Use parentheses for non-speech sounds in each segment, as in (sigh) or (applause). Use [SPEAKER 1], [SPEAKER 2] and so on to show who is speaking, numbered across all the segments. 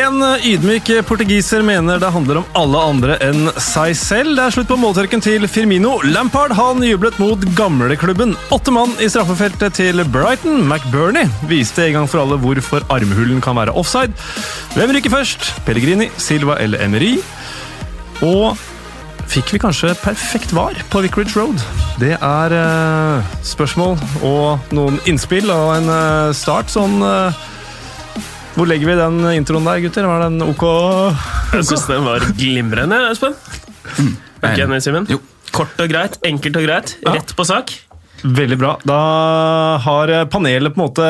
[SPEAKER 1] En ydmyk portugiser mener det handler om alle andre enn seg selv. Det er slutt på måltørken til Firmino. Lampard han jublet mot gamleklubben. Åtte mann i straffefeltet til Brighton. McBurney viste en gang for alle hvorfor armhulen kan være offside. Hvem ryker først? Pellegrini, Silva eller Emery? Og fikk vi kanskje perfekt var på Vicarage Road? Det er eh, spørsmål og noen innspill og en eh, start sånn eh, Hvor legger vi den introen der, gutter? Var den ok?
[SPEAKER 2] Jeg syns den var glimrende, Espen. Er ikke enig, Simen? Kort og greit, enkelt og greit,
[SPEAKER 1] Ja.
[SPEAKER 2] rett på sak.
[SPEAKER 1] Veldig bra. Da har eh, panelet på en måte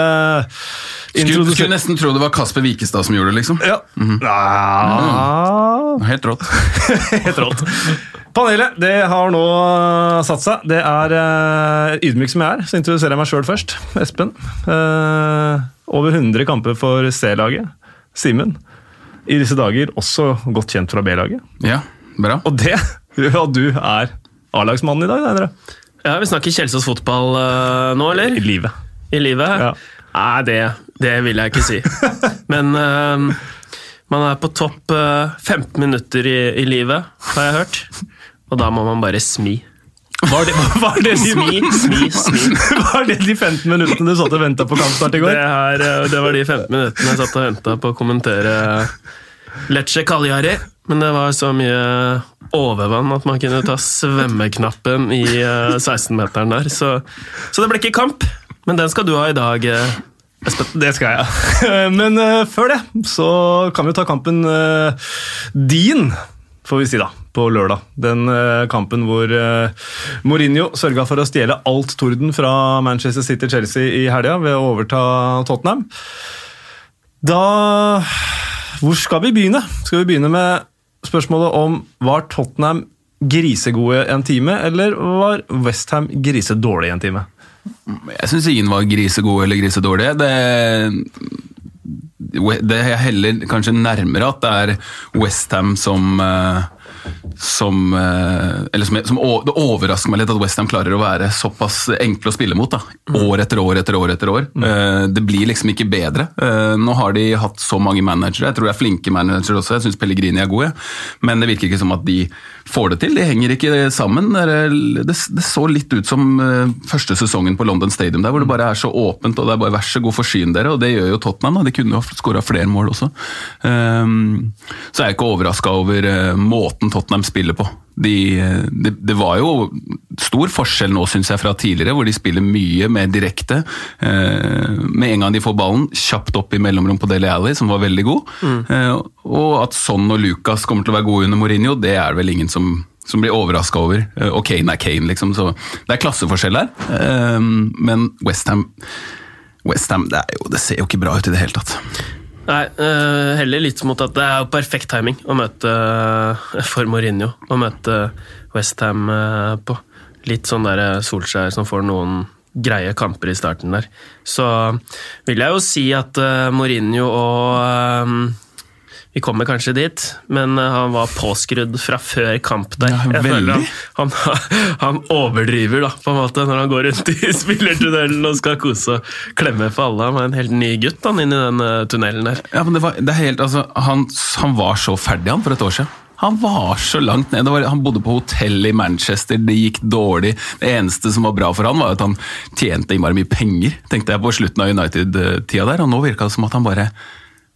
[SPEAKER 3] Skulle, skulle nesten tro det var Kasper Wikestad som gjorde det, liksom.
[SPEAKER 1] Ja. Ja.
[SPEAKER 3] Helt rått. (laughs)
[SPEAKER 1] Helt rått. Panelet det har nå eh, satt seg. Det er uh, ydmyk som jeg er, så introduserer jeg meg sjøl først. Espen. Eh, over 100 kamper for C-laget. Simen. I disse dager også godt kjent fra B-laget.
[SPEAKER 3] Ja, bra.
[SPEAKER 1] Og det gjør at du er A-lagsmannen i dag, da, dere.
[SPEAKER 2] Ja, Vi snakker Kjelsås fotball uh, nå, eller?
[SPEAKER 1] I livet.
[SPEAKER 2] I livet?
[SPEAKER 1] Ja.
[SPEAKER 2] Nei, det, det vil jeg ikke si. (laughs) Men uh, man er på topp uh, 15 minutter i, i livet, har jeg hørt. Og da må man bare smi.
[SPEAKER 1] Var det, (laughs) var det, de,
[SPEAKER 2] Smi, smi, smi. (laughs)
[SPEAKER 1] var det de 15 minuttene du satt og venta på kampstart i
[SPEAKER 2] Det,
[SPEAKER 1] går?
[SPEAKER 2] her, eh, det var de 15 minuttene jeg satt og venta på å kommentere Lecce Cagliari. Men det var så mye overvann at man kunne ta svømmeknappen i eh, 16-meteren der. Så, så det ble ikke kamp. Men den skal du ha i dag, eh.
[SPEAKER 1] Det skal jeg. (laughs) Men eh, før det så kan vi jo ta kampen eh, din, får vi si da, på lørdag. Den eh, kampen hvor eh, Mourinho sørga for å stjele alt torden fra Manchester City-Chelsea i helga ved å overta Tottenham. Da Hvor skal vi begynne? Skal vi begynne med spørsmålet om var Tottenham grisegode en time, eller var Westham grisedårlig en time?
[SPEAKER 3] Jeg syns ingen var grisegode eller grisedårlige. Det, det er heller kanskje nærmere at det er Westham som eh, som, eh, eller som, som Det overrasker meg litt at Westham klarer å være såpass enkle å spille mot. da. År etter år etter år. etter år. Mm. Det blir liksom ikke bedre. Eh, Nå har de hatt så mange managere. Jeg tror de er flinke managere også. Jeg syns Pellegrini er gode. Men det virker ikke som at de får det til. De henger ikke sammen. Det, så litt ut som eh, første sesongen på London Stadium, der hvor det bare er så åpent. og det er bare Vær så god, forsyn dere. Og det gjør jo Tottenham. da. De kunne jo skåra flere mål også. Så så er jeg ikke overraska over eh, måten Tottenham spiller på. De, det, det var jo stor forskjell nå, syns jeg, fra tidligere, hvor de spiller mye mer direkte. Eh, med en gang de får ballen, kjapt opp i mellomrom på Dele Alli, som var veldig god. Eh, og at Son og Lucas kommer til å være gode under Mourinho, det er vel ingen som som blir overraska over. Eh, Og Kane er Kane, liksom. Så det er klasseforskjell der. Eh, Men Westham West Ham, det, er jo, det ser jo ikke bra ut i det hele tatt.
[SPEAKER 2] Nei, eh, heller litt mot at det er jo perfekt timing å møte eh, for Mourinho. Å møte Westham på. Litt sånn der Solskjær som får noen greie kamper i starten der. Så vil jeg jo si at eh, Mourinho og eh, vi kommer kanskje dit, men eh, han var påskrudd fra før kamp der.
[SPEAKER 3] Ja,
[SPEAKER 2] han, han, han overdriver da, på en måte når han går rundt i (laughs) spillertunnelen og skal kose og klemme for alle. Han var en helt ny gutt han inn i den eh, tunnelen der.
[SPEAKER 3] Ja, men det var, det helt, altså, han, han var så ferdig han for et år siden. Han var så langt ned. Var, han bodde på hotell i Manchester, det gikk dårlig. Det eneste som var bra for han var at han tjente innmari mye penger, tenkte jeg på slutten av United-tida der. Og nå virka det som at han bare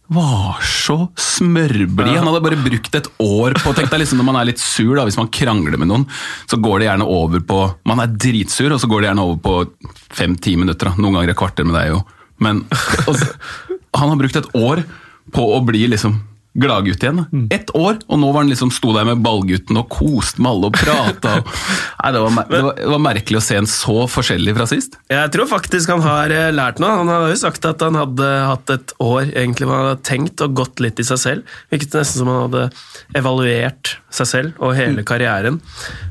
[SPEAKER 3] var så smørblid. Han hadde bare brukt et år på Tenk deg liksom når man er litt sur, da, hvis man krangler med noen, så går det gjerne over på Man er dritsur, og så går det gjerne over på fem-ti minutter. Da. Noen ganger et kvarter med deg jo. Men altså, han har brukt et år på å bli liksom gladgutt igjen. Mm. Ett år, og nå var han liksom sto der med ballgutten og koste med alle og prata. Og... (laughs) Nei, det, var, det, var, det var merkelig å se en så forskjellig fra sist.
[SPEAKER 2] Jeg tror faktisk han har eh, lært noe. Han har jo sagt at han hadde hatt et år egentlig hvor han hadde tenkt og gått litt i seg selv. Virket nesten som han hadde evaluert seg selv og hele karrieren.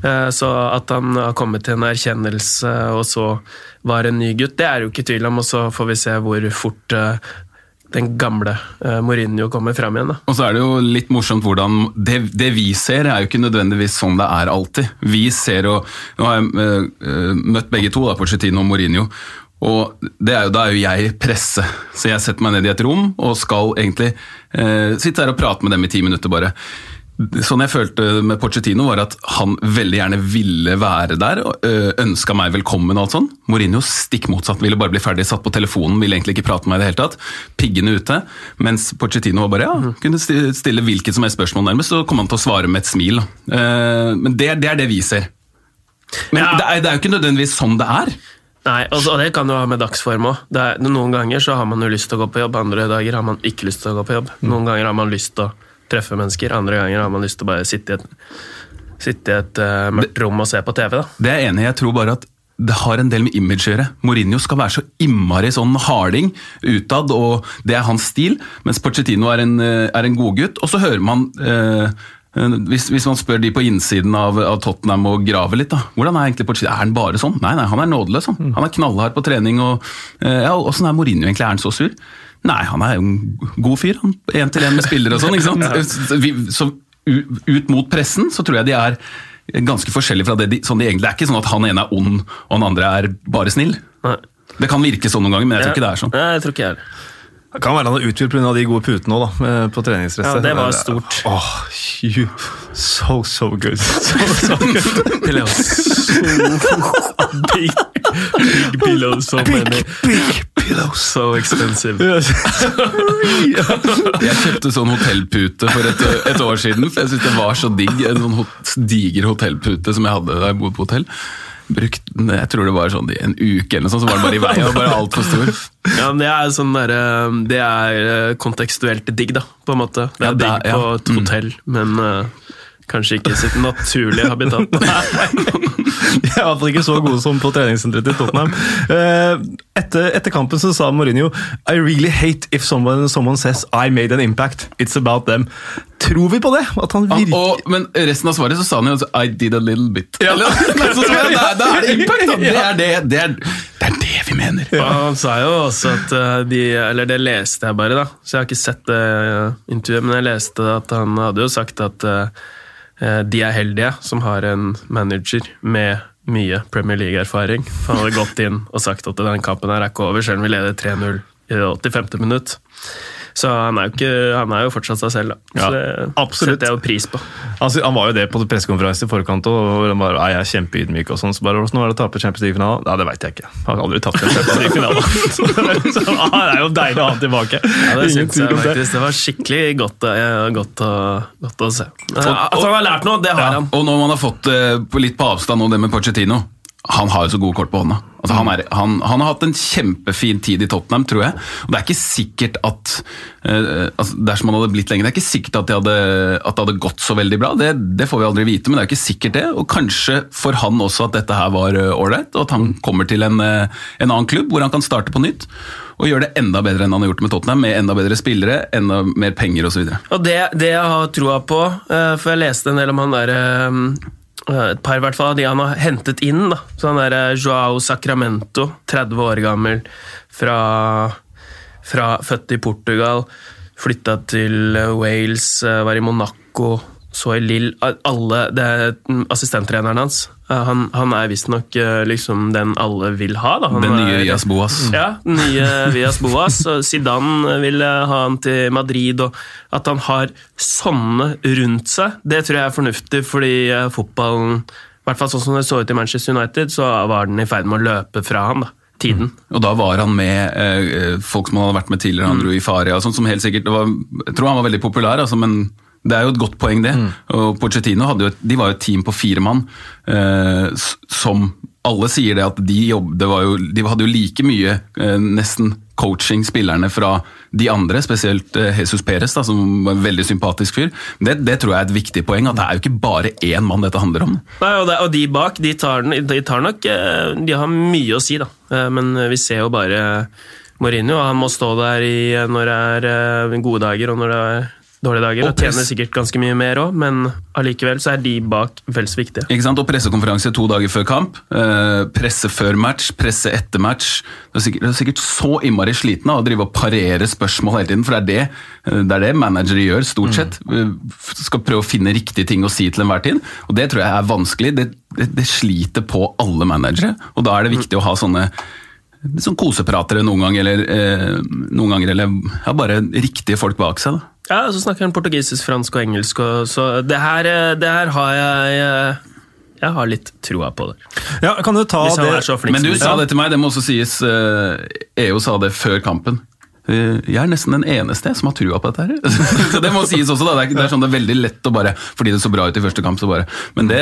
[SPEAKER 2] Eh, Så at han har kommet til en erkjennelse og så var en ny gutt, det er jo ikke tvil om, og så får vi se hvor fort eh, den gamle eh, Mourinho kommer fram igjen. da.
[SPEAKER 3] Og så er det jo litt morsomt hvordan det, det vi ser, er jo ikke nødvendigvis sånn det er alltid. Vi ser og Nå har jeg eh, eh, møtt begge to, da, Pochettino og Mourinho. Og er jo, da er jo jeg presse, så jeg setter meg ned i et rom og skal egentlig eh, sitte her og prate med dem i ti minutter bare. Sånn jeg følte med Pochettino var at han veldig gjerne ville være der, øh, ønska meg velkommen og alt sånn. Mourinho stikk motsatt, ville bare bli ferdig, satt på telefonen, ville egentlig ikke prate med meg i det hele tatt. Piggene ute. Mens Pochettino var bare ja, kunne stille hvilket som helst spørsmål nærmest, så kom han til å svare med et smil. Eh, men det, det er det vi ser. Men
[SPEAKER 2] Ja.
[SPEAKER 3] det, er, det er jo ikke nødvendigvis sånn det er.
[SPEAKER 2] Nei, altså, og det kan du ha med dagsform òg. Noen ganger så har man jo lyst til å gå på jobb, andre dager har man ikke lyst til å gå på jobb. Noen ganger har man lyst til å treffe mennesker, andre ganger har man lyst til å bare sitte i et, sitte i et uh, mørkt rom og se på TV. da.
[SPEAKER 3] Det er jeg enig i. Jeg tror bare at det har en del med image å gjøre. Mourinho skal være så innmari sånn harding utad, og det er hans stil. Mens Pochettino er en, eh, er en godgutt. Og så hører man eh, eh, hvis, hvis man spør de på innsiden av, av Tottenham og graver litt, da. Hvordan er egentlig Pochettino? Er han bare sånn? Nei, nei, han er nådeløs. Han, han er knallhard på trening. og eh, ja, Åssen er Mourinho egentlig? Er han så sur? Nei, han er jo en god fyr. han. Én til én med spillere og sånn. ikke sant? (laughs) Så ut mot pressen så tror jeg de er ganske forskjellige fra det de, sånn de egentlig er ikke sånn at han ene er ond og han andre er bare snill.
[SPEAKER 2] Nei.
[SPEAKER 3] Det kan virke sånn noen ganger, men jeg tror ikke det er sånn.
[SPEAKER 2] Nei, jeg tror ikke jeg er.
[SPEAKER 1] Det kan være han har utvidet pga. de gode putene òg, da, på treningsrestet.
[SPEAKER 2] Ja, det var stort.
[SPEAKER 1] Åh, you, so, so good. (laughs) So, so good. (laughs)
[SPEAKER 2] Big, big pillows, so many.
[SPEAKER 1] Big pillows.
[SPEAKER 2] So expensive.
[SPEAKER 3] Jeg kjøpte sånn hotellpute for et, et år siden, for jeg syntes det var så digg. En sånn hot, diger hotellpute som jeg hadde da jeg bodde på hotell. Brukt den, jeg tror det var sånn i en uke eller noe sånt, så var den bare i veien og bare altfor stor.
[SPEAKER 2] Ja, men Det er sånn der, eh, det er eh, kontekstuelt digg, da, på en måte. Det er
[SPEAKER 3] Ja,
[SPEAKER 2] digg på et hotell, men eh, kanskje ikke sitt naturlige habitat. (laughs)
[SPEAKER 1] De er i hvert fall ikke så gode som på treningssenteret til Tottenham. Eh, Etter, etter kampen så sa Mourinho I really hate if someone, someone says I made an impact. It's about them. Tror vi på det? At han virker
[SPEAKER 3] og, men resten av svaret så sa han jo altså, I did a little bit.
[SPEAKER 1] Ja.
[SPEAKER 3] Eller, så jeg, da, da er det impact, da! Det er det, det, er, det er det vi mener.
[SPEAKER 2] Og Han sa jo også at eh, de Eller det leste jeg bare, da. Så jeg har ikke sett det eh, intervjuet, men jeg leste at han hadde jo sagt at de er heldige som har en manager med mye Premier League-erfaring. Han hadde gått inn og sagt at den kampen her er ikke over, selv om vi leder 3-0 i det 85. minutt. Så han er jo, ikke, han er jo fortsatt seg selv, da.
[SPEAKER 1] Ja,
[SPEAKER 2] Så det
[SPEAKER 1] absolutt.
[SPEAKER 2] setter jeg jo pris på.
[SPEAKER 1] Altså, han var jo det på pressekonferanse i forkant, og han bare, jeg er kjempeydmyk og sånn. Så bare, hvordan var det å tape Champions League-finalen? Ja, det veit jeg ikke. Jeg har aldri tapt en Champions League-finale. Så, (laughs) (laughs) så, ah, det er jo deilig å ha han tilbake.
[SPEAKER 2] Ja, det
[SPEAKER 1] syns
[SPEAKER 2] jeg faktisk. Det var skikkelig godt, eh, godt, godt å se. At han har lært noe, det har
[SPEAKER 3] Ja,
[SPEAKER 2] han.
[SPEAKER 3] og når man har fått eh, på litt på avstand nå det med Pochettino Han har jo så gode kort på hånda. Altså, han, er, han, han har hatt en kjempefin tid i Tottenham, tror jeg. Og det er ikke sikkert at uh, altså, Dersom han hadde blitt lenger, det er ikke sikkert at det hadde, at det hadde gått så veldig bra. Det, det får vi aldri vite, men det er ikke sikkert det. Og kanskje for han også at dette her var ålreit, og at han kommer til en, uh, en annen klubb hvor han kan starte på nytt. Og gjøre det enda bedre enn han har gjort med Tottenham, med enda bedre spillere, enda mer penger osv.
[SPEAKER 2] Det, det jeg har troa på, eh, for jeg leste en del om han der eh, Et par i hvert fall, av de han har hentet inn. da. Så han eh, Joao Sacramento, 30 år gammel, fra, fra født i Portugal. Flytta til eh, Wales, eh, var i Monaco, så i Lill Alle Det er mm, assistenttreneren hans. Eh, Han, han er visstnok uh, liksom den alle vil ha. Da. Han
[SPEAKER 3] Den nye Vias Boas.
[SPEAKER 2] ja, den nye Vias Boas. Zidane vil ha han til Madrid. og At han har sånne rundt seg, det tror jeg er fornuftig, fordi eh, fotballen i hvert fall sånn som det så ut i Manchester United, så var den i ferd med å løpe fra han. da, Tiden.
[SPEAKER 3] Og da var han med eh, folk som han hadde vært med tidligere, han dro i Faria og sånt, som helt sikkert det var, Jeg tror han var veldig populær, altså, men det er jo et godt poeng, det. Og Pochettino jo de var jo et team på fire mann, eh, som alle sier det at de jobb, det var jo, de hadde jo like mye eh, nesten coaching spillerne fra de andre, spesielt eh, Jesus Perez, da, som var en veldig sympatisk fyr. Det, det tror jeg er et viktig poeng, at det er jo ikke bare én mann dette handler om.
[SPEAKER 2] Nei, og, det, og de bak, de tar, de tar nok eh, De har mye å si, da. Eh, Men vi ser jo bare Mourinho. Han må stå der i, når det er eh, gode dager og når det er dårlige dager.
[SPEAKER 3] Og
[SPEAKER 2] Og tjener sikkert ganske mye mer òg, men allikevel så er de bak vel så viktige.
[SPEAKER 3] Ikke sant? Og pressekonferanse to dager før kamp. Eh, presse før match, presse etter match. Du er er sikkert så innmari sliten av å drive og parere spørsmål hele tiden, for det er det, eh, det, er det managere gjør, stort sett. Mm. Skal prøve å finne riktige ting å si til enhver tid. Og det tror jeg er vanskelig. Det, det, det sliter på alle managere, og da er det viktig å ha sånne sånn kosepratere noen ganger, eller, eh, noen ganger, eller ja, bare riktige folk bak seg. da.
[SPEAKER 2] Ja, så snakker han portugisisk, fransk og engelsk, og så det her, eh, det her har jeg eh, Jeg har litt troa på det.
[SPEAKER 1] Ja, kan du ta
[SPEAKER 2] Hvis han
[SPEAKER 1] det
[SPEAKER 2] er så flink
[SPEAKER 3] Men du
[SPEAKER 2] som
[SPEAKER 3] sa det til meg, det må også sies. eh, EO sa det før kampen. Eh, Jeg er nesten den eneste som har trua på dette. her. (laughs) så det må sies også. da. Det er, det er sånn det er veldig lett å bare Fordi det så bra ut i første kamp, så bare Men det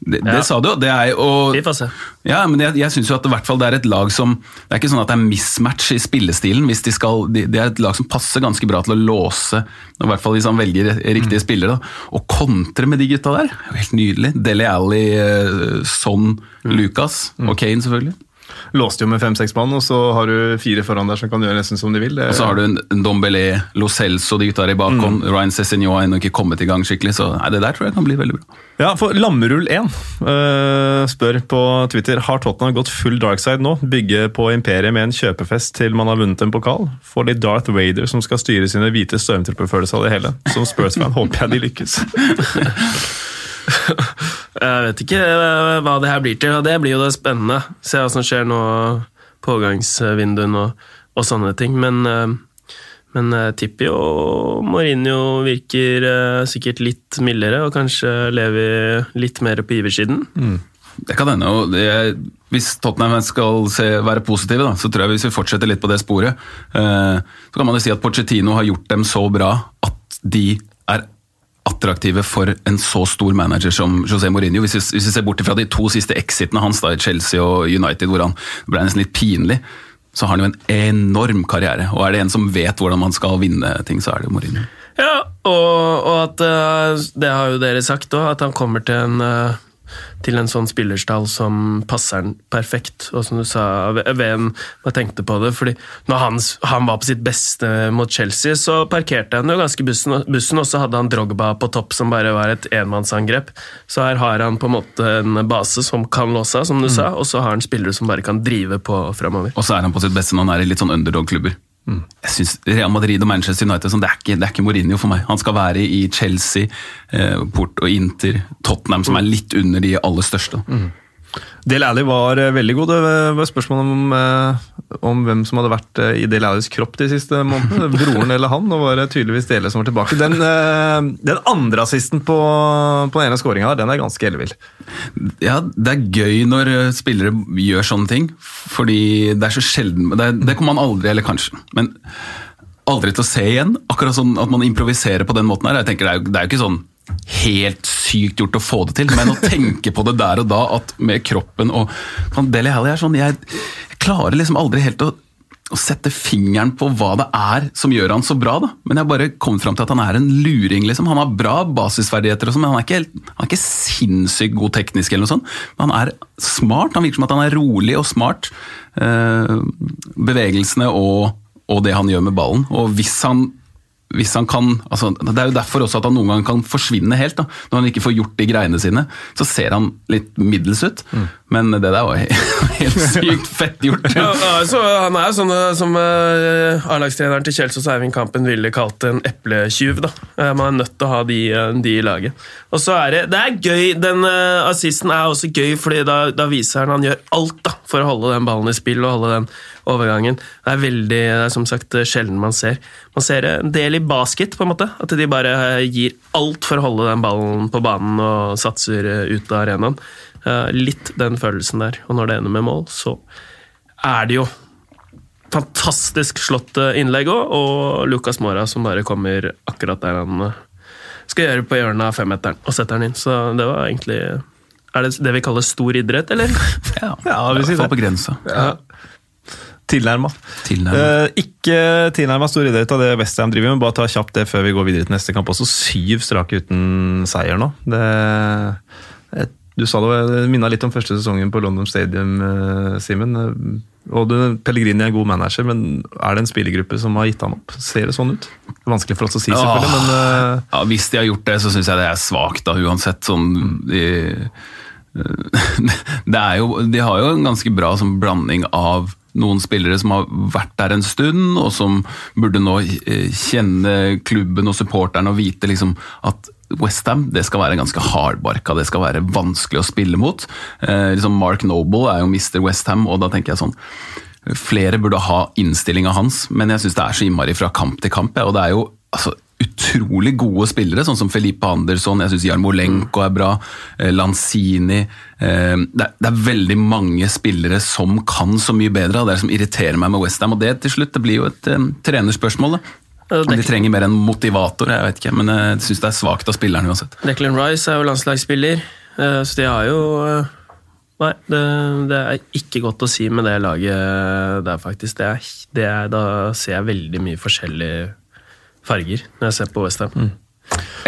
[SPEAKER 3] det, det sa du jo. Det er, og,
[SPEAKER 2] Vi får se.
[SPEAKER 3] ja, men jeg, jeg syns jo at det, i hvert fall det er et lag som Det er ikke sånn at det er mismatch i spillestilen. hvis de skal, de, Det er et lag som passer ganske bra til å låse, i hvert fall hvis han velger riktige spillere. da. Og kontre med de gutta der, er jo helt nydelig. Dele Alli, Son, Son, Lucas og Kane, selvfølgelig.
[SPEAKER 1] Låste jo med fem-seks mann, og så har du fire foran der som kan gjøre nesten som de vil. Det-
[SPEAKER 3] Og så har du en Dombele, Lo Celso, de gutta der i bakhånd. Ryan Cézinho har ennå ikke kommet i gang skikkelig, så nei, det der tror jeg kan bli veldig bra.
[SPEAKER 1] Ja, for Lammerull 1 uh, spør på Twitter har Tottenham gått full darkside nå. Bygge på imperiet med en kjøpefest til man har vunnet en pokal. Får de Darth Vader som skal styre sine hvite stormtrooper-følelser av det hele. Som Spurs-fan håper jeg de lykkes. (laughs)
[SPEAKER 2] Jeg vet ikke eh, hva det her blir til, og det blir jo det spennende. Se hva som skjer nå, pågangsvinduene og, og sånne ting. Men, eh, men Tippi tipper jo Mourinho virker eh, sikkert litt mildere, og kanskje lever litt mer på giversiden.
[SPEAKER 3] Det kan hende. og det, Hvis Tottenham skal se, være positive, da, så tror jeg hvis vi fortsetter litt på det sporet, eh, så kan man jo si at Pochettino har gjort dem så bra at de er attraktive for en så stor manager som José Mourinho. Hvis vi, ser bort fra de to siste exitene hans da, i Chelsea og United, hvor han ble nesten litt pinlig, så har han jo en enorm karriere. Og er det en som vet hvordan man skal vinne ting, så er det Mourinho.
[SPEAKER 2] Ja, og, og at eh, Det har jo dere sagt òg, at han kommer til en eh, til en sånn spillerstall som passer den perfekt. Og som du sa, VM jeg tenkte på det, fordi når han, han var på sitt beste mot Chelsea, så parkerte han jo ganske bussen, bussen, og så hadde han Drogba på topp, som bare var et enmannsangrep. Så her har han på en måte en base som kan låse av, som du sa, og så har han spillere som bare kan drive på framover.
[SPEAKER 3] Og så er han på sitt beste når han er i litt sånn underdog-klubber. Jeg synes Real Madrid og Manchester United sånn, det, er ikke, det er ikke Mourinho for meg. Han skal være i Chelsea, eh, Port og Inter, Tottenham, som er litt under de aller største.
[SPEAKER 1] Del Alli var eh, veldig god. Det var spørsmål om, eh, om hvem som hadde vært eh, i Del Allis kropp de siste månedene. (laughs) Broren eller han. Nå var det tydeligvis Dele som var tilbake. Den, den andre assisten på, på den ene skåringa den er ganske ellevill.
[SPEAKER 3] Ja, det er gøy når spillere gjør sånne ting, fordi det er så sjelden Det, det kommer man aldri, eller kanskje, men aldri til å se igjen. Akkurat sånn at man improviserer på den måten her. Jeg tenker Det er jo, det er jo ikke sånn helt sykt gjort å få det til, men å tenke på det der og da, at med kroppen og Deli Dele Alli er sånn jeg, jeg klarer liksom aldri helt å å sette fingeren på hva det er som gjør han så bra. da. Men jeg har bare kommet fram til at han er en luring. liksom. Han har bra basisferdigheter, sånn, men han er, ikke, han er ikke sinnssykt god teknisk. eller noe sånt. Men han er smart. Han virker som at han er rolig og smart. Eh, bevegelsene og, og det han gjør med ballen. Og hvis han hvis han kan, altså Det er jo derfor også at han noen ganger kan forsvinne helt. da, Når han ikke får gjort de greiene sine. Så ser han litt middels ut. Men det der var (laughs) helt sykt fett gjort.
[SPEAKER 2] Ja, altså, han er jo sånn eh, som uh, A-lagstreneren til Kjelsås Eivind Kampen ville kalt en epletyv. da. Eh, man er nødt til å ha de, uh, de i laget. Og så er det, det er gøy, Den uh, assisten er også gøy, fordi da, da viser han han gjør alt da, for å holde den ballen i spill og holde den overgangen. Det er veldig, det er som sagt sjelden man ser. Man ser en del i basket, på en måte. At de bare gir alt for å holde den ballen på banen og satser ut av arenaen. Eh, Litt den følelsen der. Og når det ender med mål, så er det jo fantastisk slått eh, innlegg òg, og Lucas Mora som bare kommer akkurat der han eh, skal gjøre på hjørnet av femmeteren, og setter den inn. Så det var egentlig Er det det vi kaller stor idrett, eller? (laughs)
[SPEAKER 3] Ja,
[SPEAKER 1] Ja, vi sier det.
[SPEAKER 3] på grensa.
[SPEAKER 1] Ja. Tilnærma. Eh, ikke tilnærma stor idrett av det Westham driver med. Bare ta kjapt det før vi går videre til neste kamp. Også syv strake uten seier nå. Det, et- du sa det, minna litt om første sesongen på London Stadium, eh, Simen. Eh, Og du, Pellegrini er en god manager, men er det en spillergruppe som har gitt han opp? Ser det sånn ut? Vanskelig for oss å si, selvfølgelig, men uh...
[SPEAKER 3] Ja, Hvis de har gjort det, så syns jeg det er svakt, da, uansett. Sånn, de, (laughs) det er jo, de har jo en ganske bra sånn, blanding av noen spillere som har vært der en stund, og som burde nå kjenne klubben og supporterne og vite liksom at Westham skal være ganske hardbarka, det skal være vanskelig å spille mot. Eh, liksom Mark Noble er jo Mr. Westham, og da tenker jeg sånn Flere burde ha innstillinga hans, men jeg syns det er så innmari fra kamp til kamp. Ja, og det er jo altså, utrolig gode spillere, sånn som Felipe Andersson, jeg syns Jarmolenko er bra, eh, Lanzini eh, det er, det er, veldig mange spillere som kan så mye bedre, og det er det som irriterer meg med Westham. Og det til slutt det blir jo et um, trenerspørsmål. da. De trenger mer en motivator, jeg vet ikke, men jeg syns det er svakt av spilleren uansett.
[SPEAKER 2] Declan Rice er jo landslagsspiller, så de har jo Nei, det, det, er ikke godt å si med det laget der, faktisk. Det er, det er, da ser jeg veldig mye forskjellige farger når jeg ser på Westham. Mm.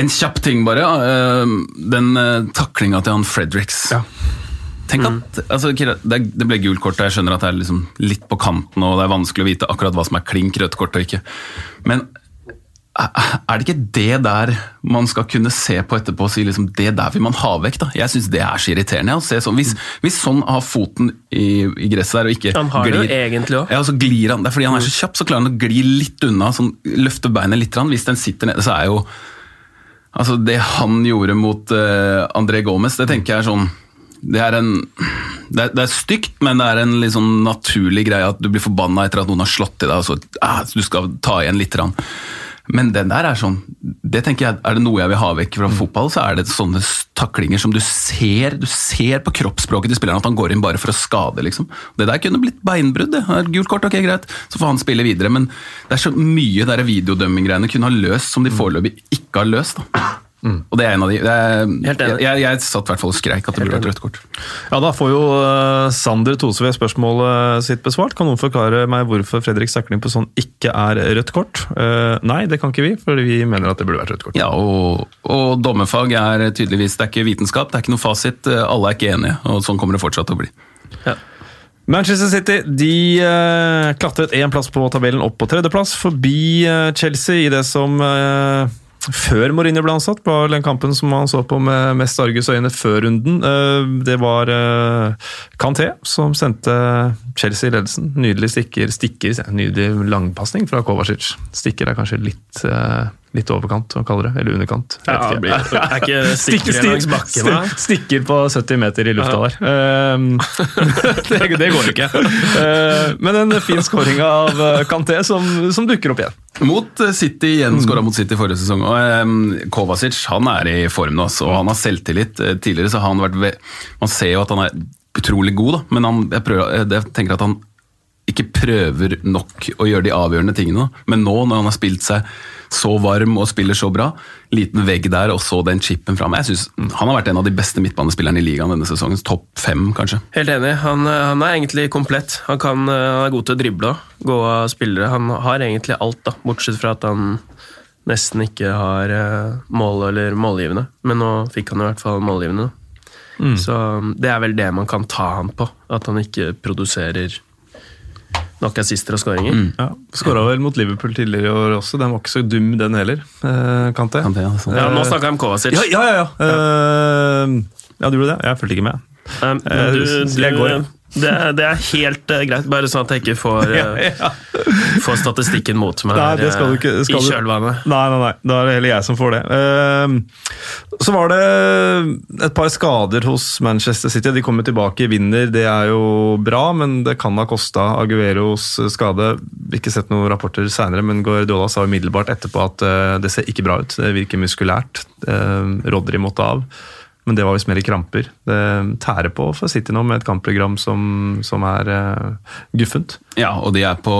[SPEAKER 3] En kjapp ting, bare. Eh, den eh, taklinga til han Fredericks. Ja. Tenk at, mm. altså, Det ble gult kort, og jeg skjønner at det er liksom litt på kanten og det er vanskelig å vite akkurat hva som er klink rødt kort og ikke. Men er det ikke det der man skal kunne se på etterpå og si liksom, det der vil man ha vekk? da? Jeg syns det er så irriterende. å se sånn. Hvis, hvis sånn har foten i, i, gresset der og ikke
[SPEAKER 2] Han har glir, det egentlig òg.
[SPEAKER 3] Ja, så glir han, det er fordi han er så kjapp, så klarer han å gli litt unna. sånn, Løfte beinet litt. Hvis den sitter nede, så er jo Altså, det han gjorde mot uh, André Gomez, det tenker jeg er sånn det er, en, det, er, det er stygt, men det er en litt sånn naturlig greie at du blir forbanna etter at noen har slått i deg, og så ah, du skal ta igjen litt. Rann. Men den der er sånn det tenker jeg, Er det noe jeg vil ha vekk fra mm. fotball, så er det sånne taklinger som du ser du ser på kroppsspråket til spilleren at han går inn bare for å skade. liksom. Det der kunne blitt beinbrudd. det. Gult kort, ok, greit, så får han spille videre. Men det er så mye videodømming-greiene kunne ha løst, som de mm. foreløpig ikke har løst. da. Mm. Og det er en av de. Er, jeg, jeg, jeg, satt i hvert fall og skreik at det burde vært rødt kort.
[SPEAKER 1] Ja, Da får jo uh, Sander Tosve spørsmålet sitt besvart. Kan noen forklare meg hvorfor Fredrik takling på sånn ikke er rødt kort? Uh, nei, det kan ikke vi, for vi mener at det burde vært rødt kort.
[SPEAKER 3] Ja, og, og dommerfag er tydeligvis Det er ikke vitenskap, det er ikke noe fasit. Alle er ikke enige, og sånn kommer det fortsatt til å bli. Ja.
[SPEAKER 1] Manchester City de uh, klatret én plass på tabellen opp på tredjeplass, forbi Chelsea i det som før Mourinho ble ansatt, var den kampen som han så på med mest argusøyne før runden. Eh, det var Canté Kanté som sendte Chelsea i ledelsen. Nydelig stikker, stikker nydelig langpasning fra Kovacic. Stikker er kanskje litt eh, litt overkant hva kaller det, eller underkant.
[SPEAKER 2] Ja, det blir, (laughs) er ikke (laughs) stikker stikker, bakken?
[SPEAKER 1] Stikker på 70 meter i lufta ja. der. Det, (laughs) det, går ikke. Uh, men en fin skåring av Kanté som, som, dukker opp igjen.
[SPEAKER 3] Mot City igjen, mm. skåra mot City forrige sesong. og um, Kovacic han er i form nå, og han har selvtillit. Tidligere så har han vært Man ser jo at han er utrolig god, da, men han, jeg, prøver, jeg tenker at han ikke prøver nok å gjøre de avgjørende tingene. Men nå, når han har spilt seg så varm og spiller så bra, liten vegg der og så den chipen fram Jeg synes Han har vært en av de beste midtbanespillerne i ligaen denne sesongen. Topp fem, kanskje.
[SPEAKER 2] Helt enig. Han, han er egentlig komplett. Han, kan, han, er god til å drible og gå av spillere. Han har egentlig alt, da, bortsett fra at han nesten ikke har eh, mål eller målgivende. Men nå fikk han i hvert fall målgivende. Mm. Så det er vel det man kan ta han på. At han ikke produserer nok assister og skåringer. Mm.
[SPEAKER 1] Ja, Skåra vel mot Liverpool tidligere i år også, den var ikke så dum den heller. Eh, Kante.
[SPEAKER 2] Kante ja, sånn. ja, nå snakker jeg om Kovacic.
[SPEAKER 1] Ja, ja, ja! ja. Uh, ja du gjorde det? Jeg fulgte ikke med.
[SPEAKER 2] Um, du, du, jeg går, det, det, er helt uh, greit, bare sånn at jeg ikke får, uh, ja, ja. får statistikken mot meg nei, skal du ikke, skal i kjølvannet.
[SPEAKER 1] Nei, nei, nei, da er det heller jeg som får det. Uh, så var det et par skader hos Manchester City. De kommer tilbake, vinner, det er jo bra, men det kan ha kosta Agueros skade. Ikke sett noen rapporter seinere, men Guardiola sa umiddelbart etterpå at uh, det ser ikke bra ut. Det virker muskulært. Rodri måtte av. Men det var visst mer i kramper. Det tærer på for City nå med et kampprogram som, som er uh, guffent.
[SPEAKER 3] Ja, og de er på,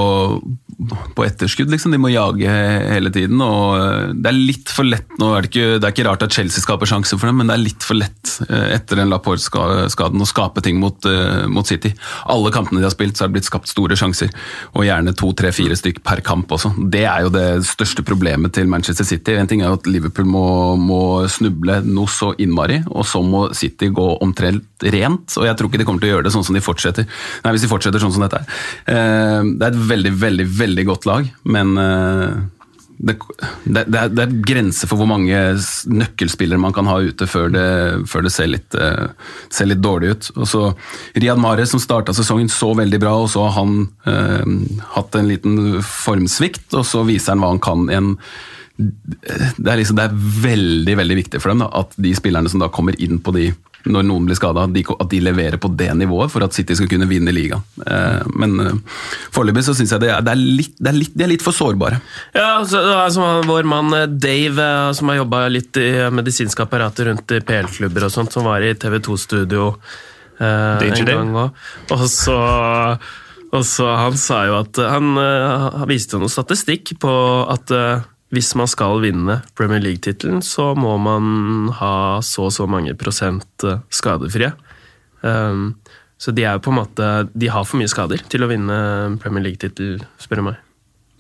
[SPEAKER 3] på, etterskudd, liksom. De må jage hele tiden. og eh, Det er litt for lett nå, er det, ikke, det er ikke rart at Chelsea skaper sjanser for dem, men det er litt for lett uh, etter den Laporte-skaden å skape ting mot, uh, mot, City. Alle kampene de har spilt, så har det blitt skapt store sjanser. Og gjerne to, tre, fire stykk per kamp også. Det er jo det største problemet til Manchester City. En ting er jo at Liverpool må, må snuble noe så innmari og så må City gå omtrent rent. Og jeg tror ikke de kommer til å gjøre det sånn som de fortsetter. Nei, hvis de fortsetter sånn som dette er. Eh, det er et veldig, veldig, veldig godt lag, men eh, det, det, det, er, er grenser for hvor mange nøkkelspillere man kan ha ute før det, før det ser, litt, eh, ser litt dårlig ut. Og så Riyad Mahrez som starta sesongen så veldig bra, og så har han eh, hatt en liten formsvikt, og så viser han hva han kan i en det er, liksom, det er veldig veldig viktig for dem da, at de spillerne som da kommer inn på de når noen blir skada, at, de- leverer på det nivået for at City skal kunne vinne ligaen. Eh, men eh, foreløpig så syns jeg det er, det er litt, det er litt, de er litt for sårbare.
[SPEAKER 2] Ja, så det er som vår mann eh, Dave, som har jobba litt i medisinske apparater rundt i PL-klubber og sånt, som var i TV2-studio eh, en gang òg. Og så og så Han sa jo at Han, han viste jo noe statistikk på at eh, hvis man skal vinne Premier League-tittelen, så må man ha så og så mange prosent eh, skadefrie. Um, så de er jo på en måte De har for mye skader til å vinne Premier League-tittel, spør du meg.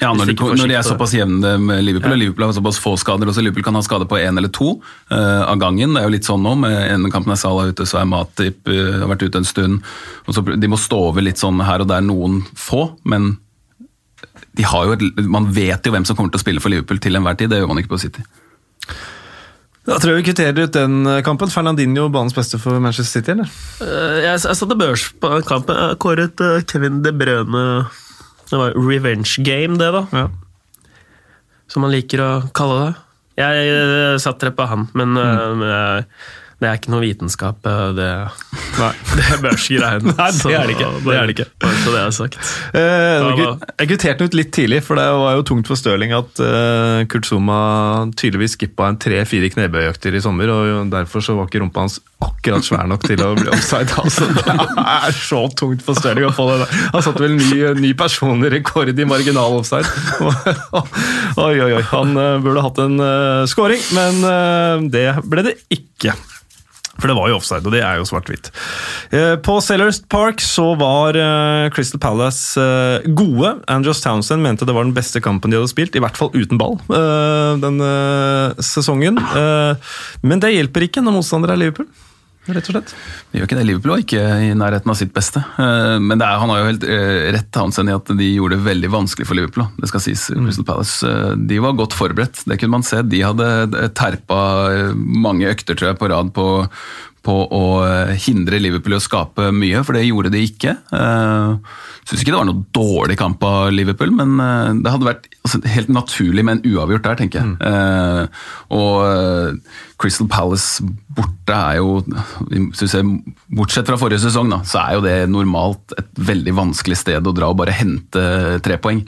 [SPEAKER 3] Ja, når,
[SPEAKER 2] de
[SPEAKER 3] når de er såpass jevne med Liverpool,
[SPEAKER 2] Ja.
[SPEAKER 3] og Liverpool har såpass få skader, også Liverpool kan ha skade på én eller to uh, av gangen. Det er jo litt sånn nå. Med en kampen er Salah ute, så er Matip uh, har vært ute en stund. Og så, de må stå over litt sånn her og der, noen få, men et, man vet jo hvem som kommer til å spille for Liverpool til enhver tid. Det gjør man ikke på City.
[SPEAKER 1] Da tror jeg vi kvitterer ut den eh, kampen. Fernandinho banens beste for Manchester City, eller?
[SPEAKER 2] Eh, Jeg, jeg satte børs på den kampen. Jeg kåret eh, Kevin De Brøne Det var revenge game, det, da.
[SPEAKER 1] Ja.
[SPEAKER 2] Som man liker å kalle det. Jeg jeg satt det på han, men eh,
[SPEAKER 1] Mm.
[SPEAKER 2] men jeg- det er ikke noe vitenskap, eh, det,
[SPEAKER 1] Nei. (laughs)
[SPEAKER 2] det er børsgreien.
[SPEAKER 1] Nei, det er det ikke. Det er det ikke.
[SPEAKER 2] Bare så det er sagt.
[SPEAKER 1] Eh, jeg kvitterte ut litt tidlig, for det var jo tungt for Stirling at eh, Kurt Zuma tydeligvis skippa en tre-fire knebøyøkter i sommer, og derfor så var ikke rumpa hans akkurat svær nok til å bli offside. (laughs) Altså, det er så tungt for Stirling å få det. der. Han satte vel ny, ny personlig rekord i marginal offside. (laughs) oi, oi, oi. Han eh, burde hatt en uh, scoring, men det ble det ikke. For det var jo offside, og det er jo svart-hvitt. Eh, På Sellers Park så var eh, Crystal Palace eh, gode. Andrews Townsend mente det var den beste kampen de hadde spilt, i hvert fall uten ball, denne sesongen. Men det hjelper ikke når motstander er Liverpool, rett og slett.
[SPEAKER 3] Det gjør ikke det. Liverpool var ikke i nærheten av sitt beste. Eh, Men det er, han har jo helt eh, rett Townsend i at de gjorde det veldig vanskelig for Liverpool. Det skal sies. Crystal Palace eh, de var godt forberedt, det kunne man se. De hadde terpa mange økter tror jeg, på rad på, på å eh, hindre Liverpool i å skape mye, for det gjorde de ikke. Uh, Syns ikke det var noe dårlig kamp av Liverpool, men eh, det hadde vært altså, helt naturlig med en uavgjort der, tenker jeg. Mm. og eh, Crystal Palace borte er jo synes jeg, Bortsett fra forrige sesong, da, så er jo det normalt et veldig vanskelig sted å dra og bare hente tre poeng.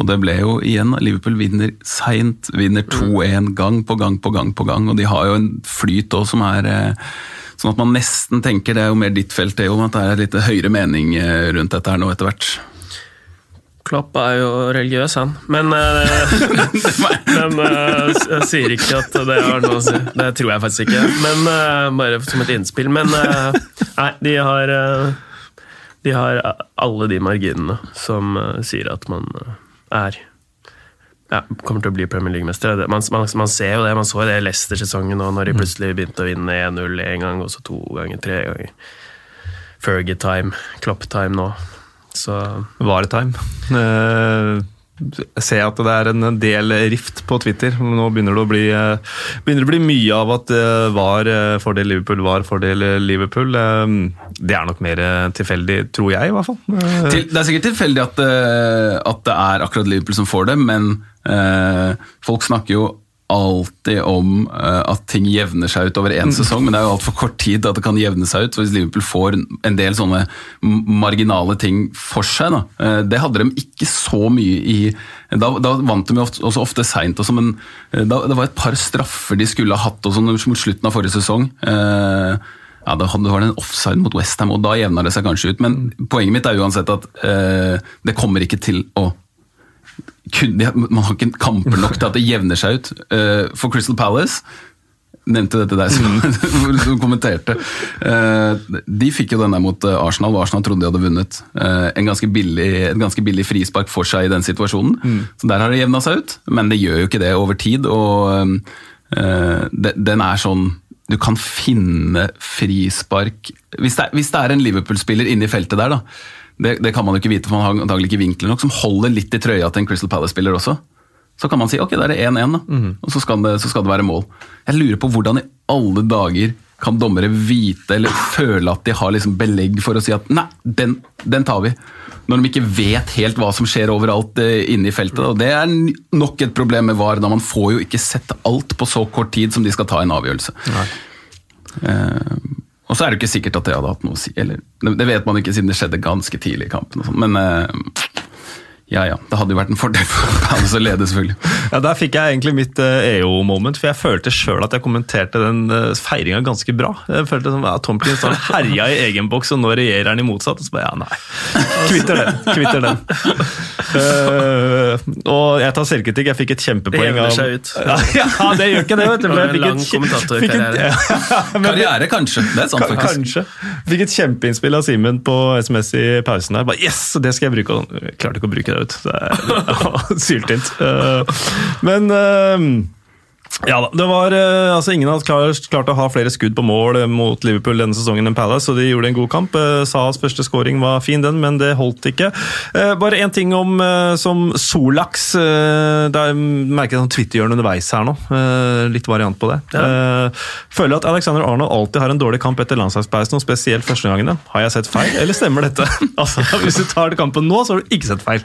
[SPEAKER 3] Og det ble jo igjen Liverpool vinner seint, vinner 2-1 gang på gang på gang på gang. Og de har jo en flyt òg som er eh, Sånn at man nesten tenker, det er jo mer ditt felt, det, om at det er litt høyere mening eh, rundt dette her nå etter hvert.
[SPEAKER 2] Klopp er jo religiøs, han. Men, eh, (laughs) men eh, jeg sier ikke at det har noe å si. Det tror jeg faktisk ikke. Men Bare som et innspill. Men nei, de har De har alle de marginene som sier at man er ja, kommer til å bli Premier League-mester. Man, man, man ser jo det. Man så det i Leicester-sesongen nå, når de plutselig begynte å vinne 1-0 en gang, og så to ganger, tre ganger. Fergie-time, Klopp-time nå. Så
[SPEAKER 1] var det time Jeg ser at det er en del rift på Twitter. Nå begynner det å bli, eh, begynner det å bli mye av at det var eh, fordel Liverpool, var fordel Liverpool. Eh, Det er nok mer eh, tilfeldig, tror jeg i hvert fall. Eh,
[SPEAKER 3] det er sikkert tilfeldig at, eh, at det er akkurat Liverpool som får det, men eh, folk snakker jo alltid om eh, at ting jevner seg ut over én sesong, men det er jo altfor kort tid at det kan jevne seg ut. Så hvis Liverpool får en del sånne marginale ting for seg, da, eh, det hadde de ikke så mye i Da, da vant de jo ofte, også ofte seint, også, men eh, da, det var et par straffer de skulle ha hatt også mot slutten av forrige sesong. Eh, ja, Da var det en offside mot Westham, og da jevna det seg kanskje ut. Men poenget mitt er uansett at eh, det kommer ikke til å Man har ikke kamper nok til at det jevner seg ut. Eh, for Crystal Palace Nevnte dette deg som, (laughs) som kommenterte. Eh, de fikk jo den der mot eh, Arsenal, og Arsenal trodde de hadde vunnet. En ganske billig, et ganske billig frispark for seg i den situasjonen. Så der har det jevna seg ut, men det gjør jo ikke det over tid. og Den er sånn Du kan finne frispark Hvis det er, hvis det er en Liverpool-spiller inne i feltet der, da. Det, det kan man jo ikke vite, for man har antagelig ikke vinkler nok, som holder litt i trøya til en Crystal Palace-spiller også. Så kan man si ok, da er det 1-1, mm. og så skal, det, så skal det være mål. Jeg lurer på hvordan i alle dager kan dommere vite eller føle at de har liksom belegg for å si at nei, den, den tar vi. Når de ikke vet helt hva som skjer overalt eh, inne i feltet. Og det er nok et problem med VAR, da man får jo ikke sett alt på så kort tid som de skal ta en avgjørelse. Eh, og så er det ikke sikkert at det hadde hatt noe å si. Eller, det vet man ikke siden det skjedde ganske tidlig i kampen. Sånn, men eh, ja ja, det hadde jo vært en fordel for Palace å lede, selvfølgelig.
[SPEAKER 1] Ja, Der fikk jeg egentlig mitt eh, EO-moment, for jeg følte sjøl at jeg kommenterte den uh, feiringa ganske bra. Jeg følte som ja, Tomkins har herja i egen boks, og nå regjerer han i motsatt. Og så bare ja, nei. Kvitter den. kvitter den. Uh, og jeg tar selvkritikk. Jeg fikk et kjempepoeng
[SPEAKER 2] Det jevner
[SPEAKER 1] av
[SPEAKER 2] seg ut.
[SPEAKER 1] Ja, ja, det gjør ikke det, vet du.
[SPEAKER 2] Det var
[SPEAKER 1] jeg
[SPEAKER 2] en
[SPEAKER 1] fikk
[SPEAKER 2] lang kommentatorkarriere. (laughs)
[SPEAKER 3] Karriere, kanskje. Det er sant, faktisk.
[SPEAKER 1] Kanskje. Fikk et kjempeinnspill av Simen på SMS i pausen her. Bare, yes, det skal jeg bruke. Og klarte ikke å bruke det ut. Det er (laughs) syltynt. Eh, Men eh, ja da, det var eh, altså Ingen hadde klart, klart å ha flere skudd på mål eh, mot Liverpool denne sesongen enn Palace, og de gjorde en god kamp. Eh, Sahas første skåring var fin, den, men det holdt ikke. Eh, Bare én ting om som Solaks. jeg sånn Twitter-hjørne underveis her nå. Litt variant på det. Ja. Føler at Alexander Arnold alltid har en dårlig kamp etter landslagspausen, og spesielt førstegangene. Har jeg sett feil, eller stemmer dette? (laughs) altså, Hvis du tar kampen nå, så har du ikke sett feil.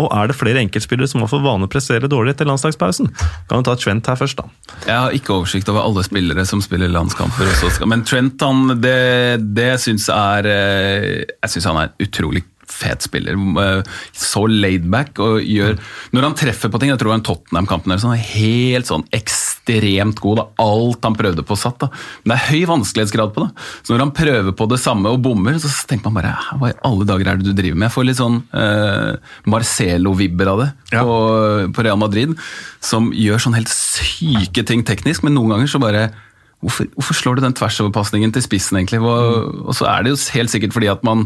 [SPEAKER 1] Og er det flere enkeltspillere som har for vane å prestere dårlig etter landslagspausen? Kan du ta Trent her først, da.
[SPEAKER 3] Jeg har ikke oversikt over alle spillere som spiller landskamper. Også. Men Trent, han, det, det syns er eh, Jeg syns han er utrolig fet spiller. Eh, Så laidback og gjør Når han treffer på ting, jeg tror han Tottenham-kampen er sånn, helt sånn ekstremt god. Da. Alt han prøvde på, satt. da. Men det er høy vanskelighetsgrad på det. Så når han prøver på det samme og bommer, så tenker man bare hva i alle dager er det du driver med? Jeg får litt sånn eh, Marcelo-vibber av det
[SPEAKER 1] Ja.
[SPEAKER 3] på, på Real Madrid, som gjør sånn helt syke ting teknisk, men noen ganger så bare Hvorfor, hvorfor slår du den tversoverpasningen til spissen, egentlig? Hva, og så er det jo helt sikkert fordi at man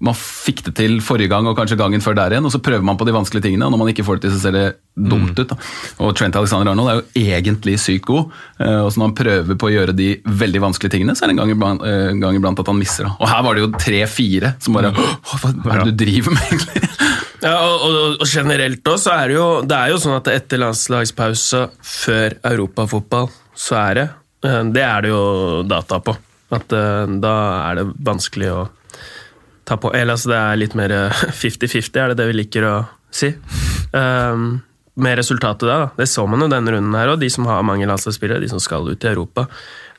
[SPEAKER 3] man fikk det til forrige gang og kanskje gangen før der igjen, og så prøver man på de vanskelige tingene, og når man ikke får det til, så ser det dumt ut. Da. Og Trent Alexander Arnold er jo egentlig sykt god, eh, og så når han prøver på å gjøre de veldig vanskelige tingene, så er det en gang iblant, eh, en gang iblant at han misser. Da. Og her var det jo tre-fire som bare Hva hva er det du driver med, egentlig? (laughs)
[SPEAKER 2] Ja, og, og, og generelt òg, så er det jo Det er jo sånn at etter landslagspause, før europafotball, så er det eh, Det er det jo data på. At eh, da er det vanskelig å ta på Eller altså, det er litt mer eh, (laughs) 50-50, er det det vi liker å si. Um, med resultatet da. Det så man jo denne runden her, og de som har mange landslagsspillere, de som skal ut i Europa.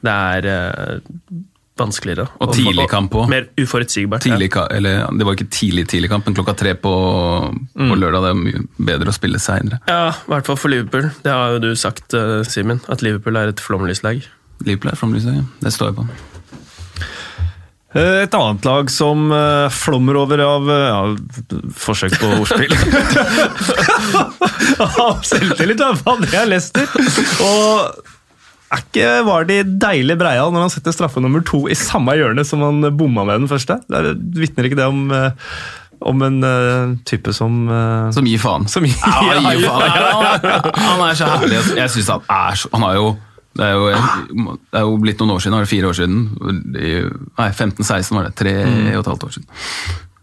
[SPEAKER 2] Det er uh, vanskeligere.
[SPEAKER 3] Og tidlig kamp også.
[SPEAKER 2] Mer uforutsigbart.
[SPEAKER 3] Tidlig, ja. eller, det var ikke tidlig tidlig kamp, men klokka tre på, på lørdag. Det er mye bedre å spille seinere.
[SPEAKER 2] Ja, i hvert fall for Liverpool. Det har jo du sagt, uh, Simen. At Liverpool er et flomlyslag.
[SPEAKER 3] Liverpool er flomlyslag, ja. Det står jeg på.
[SPEAKER 1] Eh, Et annet lag som eh, flommer over av eh, ja, forsøk på ordspill. (laughs) Av selvtillit, i hvert fall. Det er Leicester. Og er ikke var de deilig breia når han setter straffe nummer to i samme hjørne som han bomma med den første? Det er- Vitner ikke det om, om en type som
[SPEAKER 3] Som gir faen.
[SPEAKER 1] Som gir-
[SPEAKER 3] ja, han, faen.
[SPEAKER 1] Ja,
[SPEAKER 3] ja, (laughs) han er så herlig. Jeg synes han er så Han har jo det er, jo, det er jo blitt noen år siden, var det fire år siden? Nei, 15-16 var det. Tre og et halvt år siden.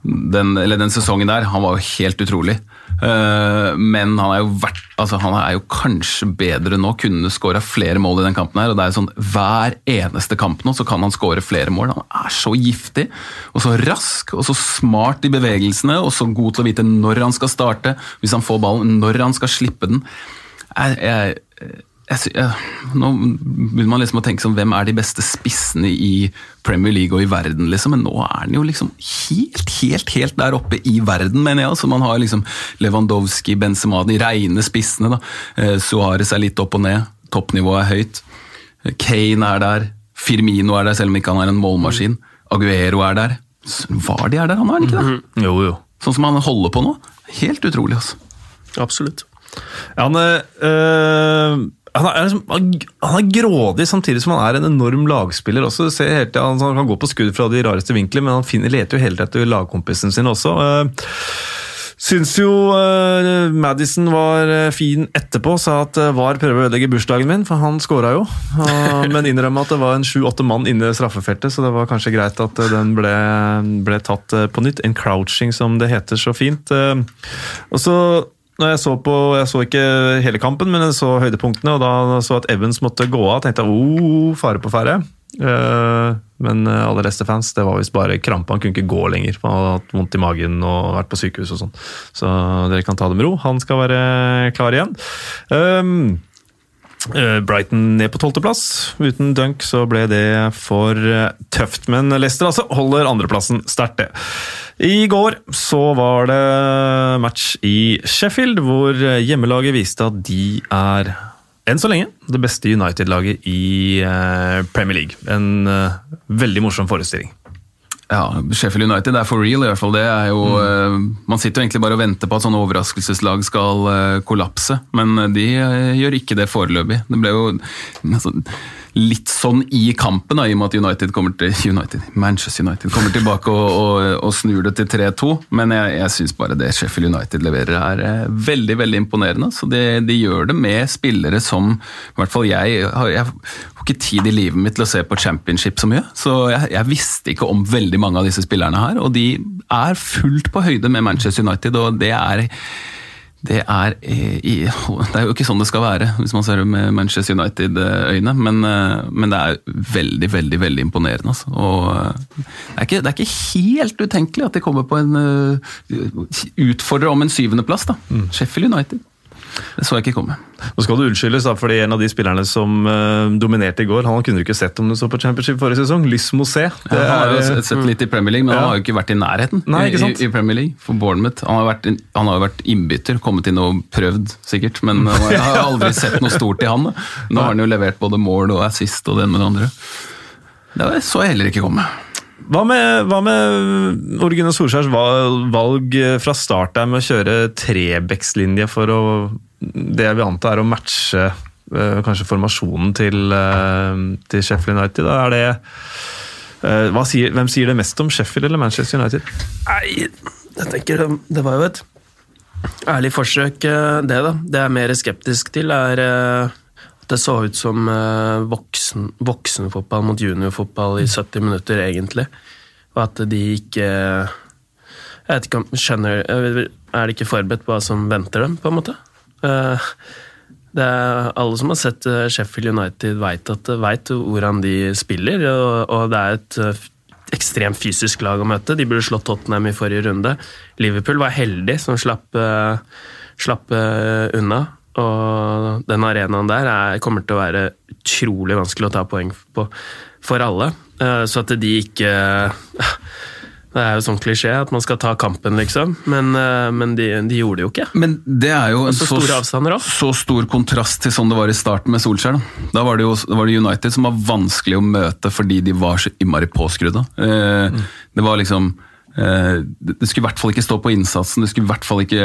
[SPEAKER 3] Den, eller den sesongen der, han var jo helt utrolig. Eh, men han er jo vært, altså han er jo kanskje bedre nå, kunne skåra flere mål i den kampen her. og det er jo sånn, Hver eneste kamp nå så kan han skåre flere mål. Han er så giftig, og så rask, og så smart i bevegelsene, og så god til å vite når han skal starte, hvis han får ballen, når han skal slippe den. Jeg, jeg, nå begynner man liksom å tenke sånn, hvem er de beste spissene i Premier League og i verden, liksom, men nå er den jo liksom helt, helt, helt der oppe i verden, mener jeg. Altså, man har liksom Lewandowski, Benzema, de reine spissene. da. Eh, Suárez er litt opp og ned, toppnivået er høyt. Eh, Kane er der, Firmino er der, selv om ikke han er en målmaskin. Aguero er der. Vardy er der, han er han ikke det?
[SPEAKER 1] Jo, jo.
[SPEAKER 3] Sånn som han holder på nå. Helt utrolig, altså.
[SPEAKER 2] Absolutt.
[SPEAKER 1] Ja, han, øh, han, er, liksom- han er grådig samtidig som han er en enorm lagspiller. også. Ser helt, han, han kan gå på skudd fra de rareste vinkler, men han finner, leter jo hele tiden etter lagkompisen sin også. Uh, Syns jo uh, Madison var eh, fin etterpå, sa at VAR prøver å ødelegge bursdagen min, for han scora jo. Men innrømma at det var en sju-åtte mann inne i straffefeltet, så det var kanskje greit at den ble, ble tatt på nytt. En crouching, som det heter så fint. Og så Når jeg, så på, jeg så ikke hele kampen, men jeg så høydepunktene, og da så at Evans måtte gå av, tenkte jeg oh, fare på ferde. Eh, men eh, alle Leicester-fans, det var visst bare krampe. Han kunne ikke gå lenger. Han hadde hatt vondt i magen og vært på sykehus og sånn. Så dere kan ta det med ro. Han skal være klar igjen. Um, eh, Brighton ned på tolvteplass. Uten dunk så ble det for eh, tøft. Men Leicester altså holder andreplassen sterkt, det. I går så var det match i Sheffield, hvor hjemmelaget viste at de er enn så lenge det beste United-laget i eh, Premier League. En eh, veldig morsom forestilling.
[SPEAKER 3] Ja, Sheffield United er for real, i hvert fall. Det er jo, eh, Man sitter jo egentlig bare og venter på at sånne overraskelseslag skal eh, kollapse, men eh, de gjør ikke det foreløpig. Det ble jo altså, litt sånn i kampen, da, i og med at United kommer til (laughs) United, Manchester United kommer tilbake og, og, og snur det til 3-2. Men jeg, jeg syns bare det Sheffield United leverer er veldig veldig imponerende. Så de, de gjør det med spillere som i hvert fall jeg jeg ikke tid i livet mitt til å se på championship så mye. Så jeg, jeg visste ikke om veldig mange av disse spillerne her. Og de er fullt på høyde med Manchester United, og det er det er, eh, i, det er jo ikke sånn det skal være, hvis man ser det med Manchester United-øyne, men, eh, men, det er veldig, veldig veldig imponerende. Altså. Og eh, det er, ikke, det er, ikke, helt utenkelig at de kommer på en utfordrer om en syvendeplass. Mm. Sheffield United. Det så jeg ikke komme.
[SPEAKER 1] Nå skal du unnskyldes, da, fordi en av de spillerne som uh, dominerte i går, han kunne du ikke sett om du så på Championship forrige sesong. Lys Mosé.
[SPEAKER 3] Ja, han har jo sett litt i Premier League, men ja. han har jo ikke vært i nærheten
[SPEAKER 1] Nei?
[SPEAKER 3] I, i, Premier League for Bournemouth. Han har, vært, han har jo vært innbytter, kommet inn og prøvd sikkert, men jeg har aldri sett noe stort i han. Nå har han jo levert både mål og assist og det ene med det andre. Det så jeg heller ikke komme.
[SPEAKER 1] Hva med, hva med Orgune Solskjærs valg fra start der med å kjøre trebekslinje for å Det jeg vil anta er å matche uh, kanskje formasjonen til, uh, til, Sheffield United. Da er det uh, sier, Hvem sier det mest om Sheffield eller Manchester United?
[SPEAKER 2] Nei, jeg tenker Det var jo et ærlig forsøk, det. da. Det jeg er mer skeptisk til, er at det så ut som voksen, voksenfotball mot juniorfotball i 70 minutter, egentlig. Og at de ikke Jeg vet ikke om skjønner Er de ikke forberedt på hva som venter dem, på en måte? Det er, alle som har sett eh, Sheffield United, vet, vet hvordan de spiller. Og, og det er et eh, ekstremt fysisk lag å møte. De burde slått Tottenham i forrige runde. Liverpool var heldig som slapp, slapp unna. Og den arenaen der er, kommer til å være utrolig vanskelig å ta poeng på for alle. Så at de ikke Det er jo sånn klisjé at man skal ta kampen, liksom. Men, eh, men de, de, gjorde det jo ikke.
[SPEAKER 3] Men det er jo
[SPEAKER 2] en så, så,
[SPEAKER 3] så, stor kontrast til sånn det var i starten med Solskjær. Da, da var det jo var det United som var vanskelig å møte fordi de var så innmari påskrudde. Eh, mm. Det var liksom eh, det skulle i hvert fall ikke stå på innsatsen, det skulle i hvert fall ikke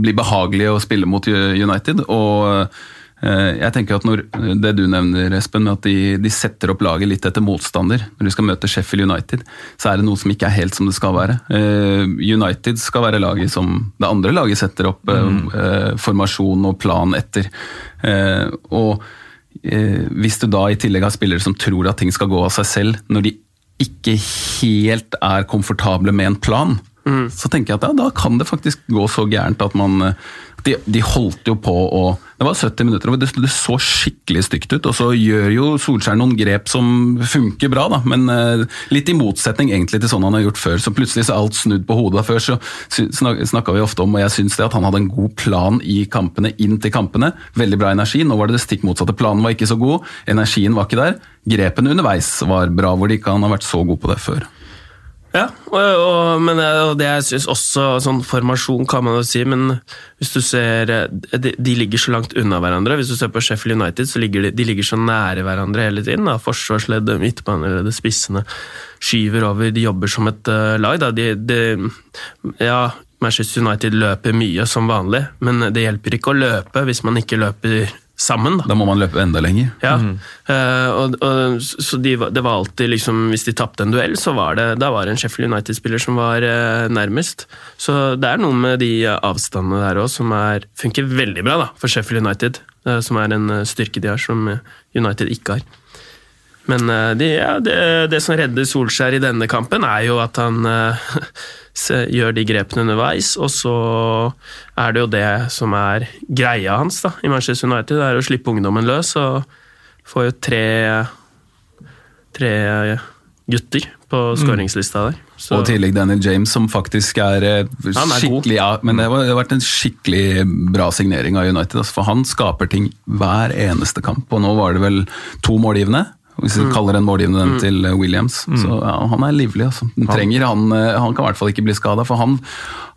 [SPEAKER 3] bli behagelig å spille mot United. og Eh, jeg tenker at når Det du nevner, Espen, med at de, de, setter opp laget litt etter motstander når de skal møte Sheffield United, så er det noe som ikke er helt som det skal være. Eh, United skal være laget som det andre laget setter opp eh, mm. formasjon og plan etter. Og hvis du da i tillegg har spillere som tror at ting skal gå av seg selv, når de ikke helt er komfortable med en plan, så tenker jeg at ja, da kan det faktisk gå så gærent at man de, de, holdt jo på å Det var 70 minutter, og det, det, så skikkelig stygt ut. Og så gjør jo Solskjær noen grep som funker bra, da, men uh, litt i motsetning egentlig til sånn han har gjort før. Så plutselig så er alt snudd på hodet. Før så snakka vi ofte om, og jeg syns det, at han hadde en god plan i kampene, inn til kampene. Veldig bra energi. Nå var det det stikk motsatte. Planen var ikke så god, energien var ikke der. Grepene underveis var bra, hvor de ikke han har vært så god på det før.
[SPEAKER 2] Ja, og, og, men og det jeg syns også Sånn formasjon kan man jo si, men hvis du ser de, de, ligger så langt unna hverandre. Hvis du ser på Sheffield United, så ligger de, de ligger så nære hverandre hele tiden. Da. Forsvarsleddet, midtbaneleddet, spissene skyver over. De jobber som et uh, lag. Da. De, de, ja, Manchester United løper mye som vanlig, men det hjelper ikke å løpe hvis man ikke løper sammen.
[SPEAKER 3] Da. da må man løpe enda lenger.
[SPEAKER 2] Ja, mm. uh, og, og, så de, det var alltid liksom, Hvis de tapte en duell, så var det, da var det en Sheffield United-spiller som var uh, nærmest. Så det er noe med de avstandene der òg som er, funker veldig bra da, for Sheffield United. Uh, som er en styrke de har, som United ikke har. Men eh, det, ja, det, det som redder Solskjær i denne kampen, er jo at han eh, (laughs) gjør de grepene underveis, og så er det jo det som er greia hans da, i Manchester United, det er å slippe ungdommen løs, og får jo tre, tre gutter på skåringslista der. Så,
[SPEAKER 3] Og i tillegg Daniel James, som faktisk er, eh,
[SPEAKER 2] er
[SPEAKER 3] skikkelig ja, Men det har det har vært en skikkelig bra signering av United. Altså, for han skaper ting hver eneste kamp, og nå var det vel to målgivende. Hvis vi kaller den målgivende den til eh, Williams. Så ja, Han er livlig. Altså. Han, trenger, han, eh, han kan i hvert fall ikke bli skada, for han,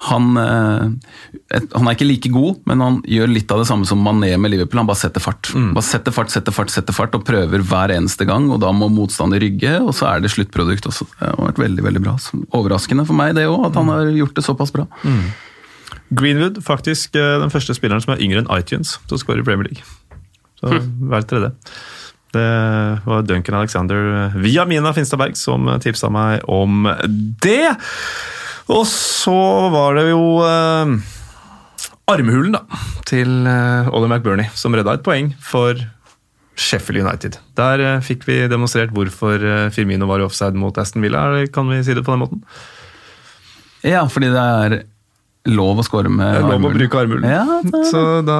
[SPEAKER 3] han, eh, han er ikke like god, men han gjør litt av det samme som Mané med Liverpool. Han bare setter fart. Bare setter fart, setter fart, setter fart, og prøver hver eneste gang. og Da må motstander rygge, og så er det sluttprodukt også. Det har vært veldig veldig bra. Overraskende for meg det òg, at han har gjort det såpass bra.
[SPEAKER 1] Greenwood, faktisk den første spilleren som er yngre enn iTunes til å skåre i Premier League. Så hver til det. Var Duncan Alexander eh, via Mina Finstadberg som tipsa meg om det. Og så var det jo eh, armhulen da, til eh, Ollie McBurney som redda et poeng for Sheffield United. Der eh, fikk vi demonstrert hvorfor eh, Firmino var i offside mot Aston Villa. Kan vi si det på den måten?
[SPEAKER 3] Ja, fordi det er lov å score med
[SPEAKER 1] er lov å bruke armhulen.
[SPEAKER 3] Ja, det,
[SPEAKER 1] Så da,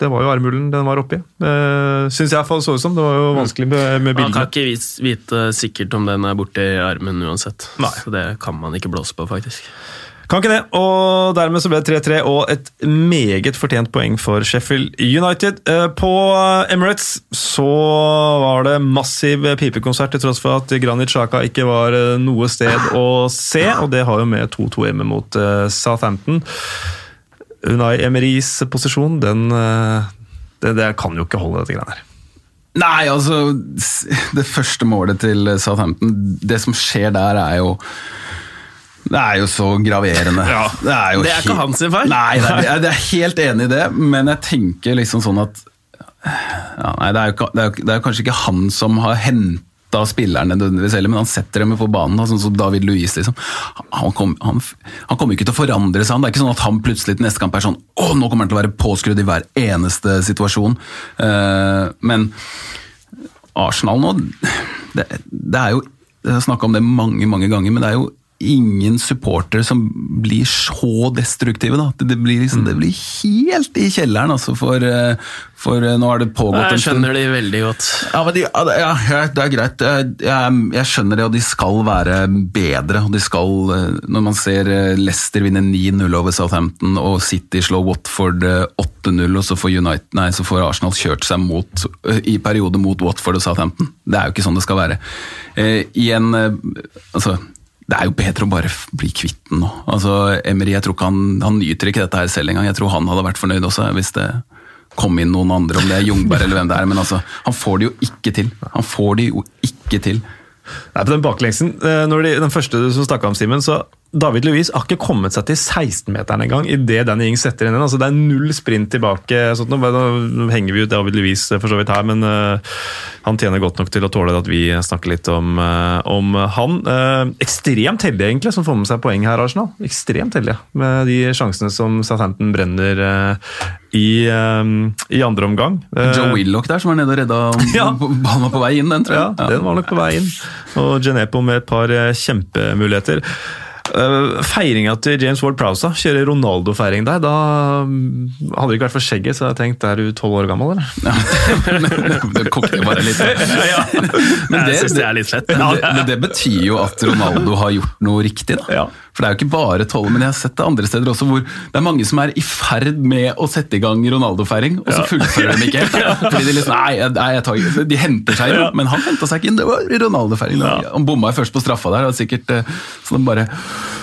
[SPEAKER 1] det var jo armhulen den var oppi. Uh, Syns jeg iallfall så ut som. Det var jo vanskelig med, med
[SPEAKER 2] man kan ikke vite sikkert om den er borte i armen uansett.
[SPEAKER 1] Nei.
[SPEAKER 2] Så det kan man ikke blåse på, faktisk.
[SPEAKER 1] Kan ikke det. Og dermed så ble det 3-3 og et meget fortjent poeng for Sheffield United. Eh, På Emirates så var det massiv pipekonsert til tross for at Granit Xhaka ikke var eh, noe sted å se, og det har jo med 2-2 hjemme mot eh, Southampton. Unai Emerys posisjon, den det, det kan jo ikke holde, dette greiene her.
[SPEAKER 3] Nei, altså Det første målet til Southampton, det som skjer der, er jo det er jo så graverende.
[SPEAKER 1] Ja.
[SPEAKER 3] Det er,
[SPEAKER 2] Det er ikke hans feil.
[SPEAKER 3] Nei, det er, jeg er helt enig i det, men jeg tenker liksom sånn at ja, Nei, det er, jo, det, er jo, det er jo kanskje ikke han som har henta spillerne nødvendigvis heller, men han setter dem på banen, da, sånn som David Luiz. liksom. Han, kom, kommer ikke til å forandre seg. han. Det er ikke sånn at han plutselig til neste kamp er sånn Å, nå kommer han til å være påskrudd i hver eneste situasjon. Uh, men Arsenal nå Det, det er jo Jeg har snakka om det mange mange ganger, men det er jo ingen supportere som blir så destruktive. da. Det, blir, liksom, det blir helt i kjelleren, altså, for, eh, for eh, nå har det pågått
[SPEAKER 2] Jeg skjønner de veldig godt.
[SPEAKER 3] Ja, men de, ja, det- ja, ja, det er greit. Jeg, jeg, skjønner det, og de skal være bedre. og de skal, eh, Når man ser Leicester vinne 9-0 over Southampton, og City slå Watford eh, 8-0, og så får, United, nei, så får Arsenal kjørt seg mot, i periode mot Watford og Southampton. Det er jo ikke sånn det skal være. I en, altså, det er jo bedre å bare bli kvitt den nå. Altså, Emery, jeg tror ikke han, han nyter ikke dette her selv engang. Jeg tror han hadde vært fornøyd også, hvis det kom inn noen andre, om det er Jungberg eller hvem det er. Men altså, han får det jo ikke til. Han får det jo ikke til.
[SPEAKER 1] Nei, på den baklengsen, eh, de, Den første du snakka om, Simen, så David Louis har ikke kommet seg til 16-meteren engang idet Danny Ings setter inn den. Altså, det er null sprint tilbake. Sånn, nå, henger vi ut David Louis for så vidt her, men uh, han tjener godt nok til å tåle at vi snakker litt om, uh, om han. Uh, ekstremt heldig, egentlig, som får med seg poeng her, Arsenal. Ekstremt heldige med de sjansene som Southampton brenner eh, i, eh, i andre omgang. Eh,
[SPEAKER 3] Joe Willoch der som var nede og redda (laughs)
[SPEAKER 1] Ja. (laughs)
[SPEAKER 3] var på vei inn, den, tror
[SPEAKER 1] Ja,
[SPEAKER 3] jeg.
[SPEAKER 1] den var nok på vei inn. Og Genepo med et par eh, kjempemuligheter. Uh, Feiringa til James Ward Prowse, kjøre Ronaldo-feiring der. Da mm, hadde det ikke vært for skjegget, så jeg tenkte er du tolv år gammel, eller? Ja. (laughs)
[SPEAKER 3] det kokte bare litt. Men
[SPEAKER 2] Jeg synes det er litt slett
[SPEAKER 3] Men det, men det betyr jo at Ronaldo har gjort noe riktig. da.
[SPEAKER 1] Ja.
[SPEAKER 3] For det er jo ikke bare tolv, men jeg har sett det andre steder også, hvor det er mange som er i ferd med å sette i gang Ronaldo-feiring, og så fullfører de ikke. (laughs) Fordi de liksom, nei, nei, jeg tar, ikke- de henter seg inn, men han henta seg ikke inn. Det var Ronaldo-feiring. Han bomma først på straffa der, og sikkert eh, sånn bare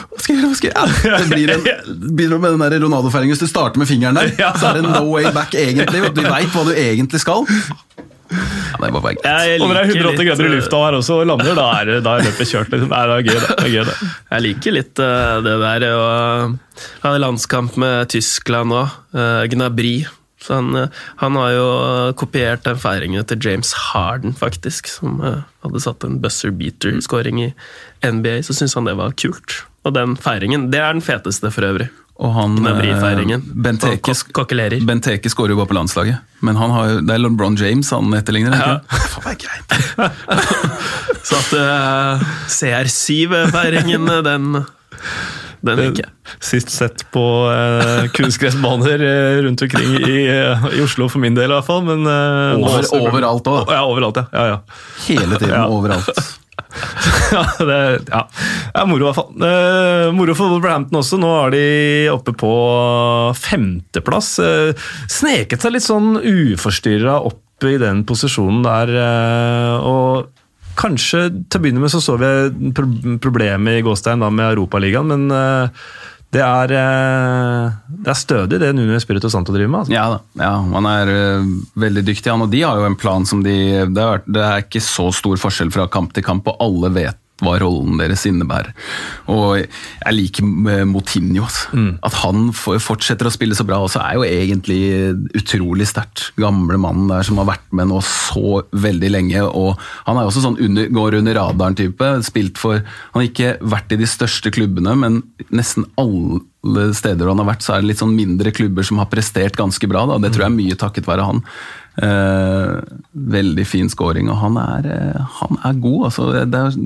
[SPEAKER 3] hva skal jeg gjøre? Hva skal jeg gjøre? Ja, det blir en, (laughs) begynner med den Ronaldo-feiringen. Hvis du starter med fingeren der, så er det no way back egentlig. Du veit hva du egentlig skal. Ja, det var bare greit.
[SPEAKER 1] Og når det er
[SPEAKER 2] liker
[SPEAKER 1] 180 grader i lufta her også og lander, da er, det- da er løpet kjørt. Liksom. Nei, det er gøy, det. det, er gøy, det.
[SPEAKER 2] Jeg liker litt uh, det der. Og jeg hadde landskamp med Tyskland òg. Gnabry. Så han, eh, han har jo kopiert den feiringen til James Harden, faktisk. Som eh, hadde satt en buzzer beater-skåring i NBA. Så syntes han det var kult. Og den feiringen, det er den feteste for øvrig.
[SPEAKER 3] Og han
[SPEAKER 2] Med
[SPEAKER 3] eh. Benteke,
[SPEAKER 2] kokkelerer.
[SPEAKER 3] Benteke skårer jo bare på landslaget. Men han har jo, det er LeBron James han etterligner.
[SPEAKER 2] Ja.
[SPEAKER 3] ikke? (laughs) Faen, greit. (laughs)
[SPEAKER 2] Så at uh, CR7-feiringen, den Den ikke. jeg.
[SPEAKER 1] Sist sett på eh, kunstgressbaner eh, rundt omkring i, eh, i Oslo, for min del i hvert fall. Men, eh,
[SPEAKER 3] Over, overalt òg.
[SPEAKER 1] Ja, overalt, ja. ja, ja.
[SPEAKER 3] Hele tiden.
[SPEAKER 1] Ja.
[SPEAKER 3] Overalt. (laughs)
[SPEAKER 1] ja, det, er moro, i hvert fall. Uh, moro for Wolverhampton også. Nå er de oppe på femteplass. Uh, sneket seg litt sånn uforstyrra opp i den posisjonen der. Uh, og kanskje til å begynne med så så vi pro problemet i Gåstein da med Europaligaen, men det er, eh, det er stødig det Nuno Espirito Santo driver med. Altså.
[SPEAKER 3] Ja ja, han er øh, veldig dyktig, han. Og de har jo en plan som de det er, det er ikke så stor forskjell fra kamp til kamp, og alle vet hva rollen deres innebærer. Og jeg liker Motinho. Moutinho. Altså. At han fortsetter å spille så bra også, er jo egentlig utrolig sterkt. Gamle mannen der som har vært med nå så veldig lenge. og Han er også sånn under, går under radaren-type. Spilt for Han har ikke vært i de største klubbene, men nesten alle steder han har vært, så er det litt sånn mindre klubber som har prestert ganske bra. Da. Det tror jeg er mye takket være han. Eh, veldig fin scoring, og han er, eh, han er god. Altså, det er,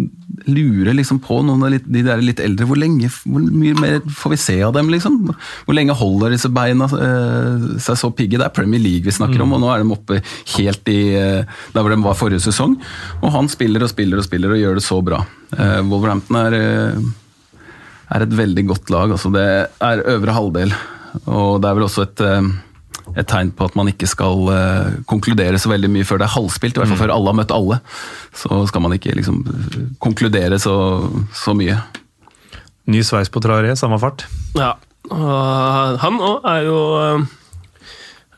[SPEAKER 3] lurer liksom på noen av de der litt eldre. Hvor lenge, hvor mye mer får vi se av dem, liksom? Hvor lenge holder disse beina eh, seg så pigge? Det er Premier League vi snakker om, og nå er de oppe helt i der hvor de var forrige sesong. Og han spiller og spiller og spiller og gjør det så bra. Eh, Wolverhampton er er et veldig godt lag. Altså det er øvre halvdel, og det er vel også et, et tegn på at man ikke skal uh, konkludere så veldig mye før det er halvspilt, i hvert fall før alle har møtt alle. Så skal man ikke liksom konkludere så, så mye.
[SPEAKER 1] Ny sveis på Traoré, samme fart.
[SPEAKER 2] Ja, og han òg er jo eh,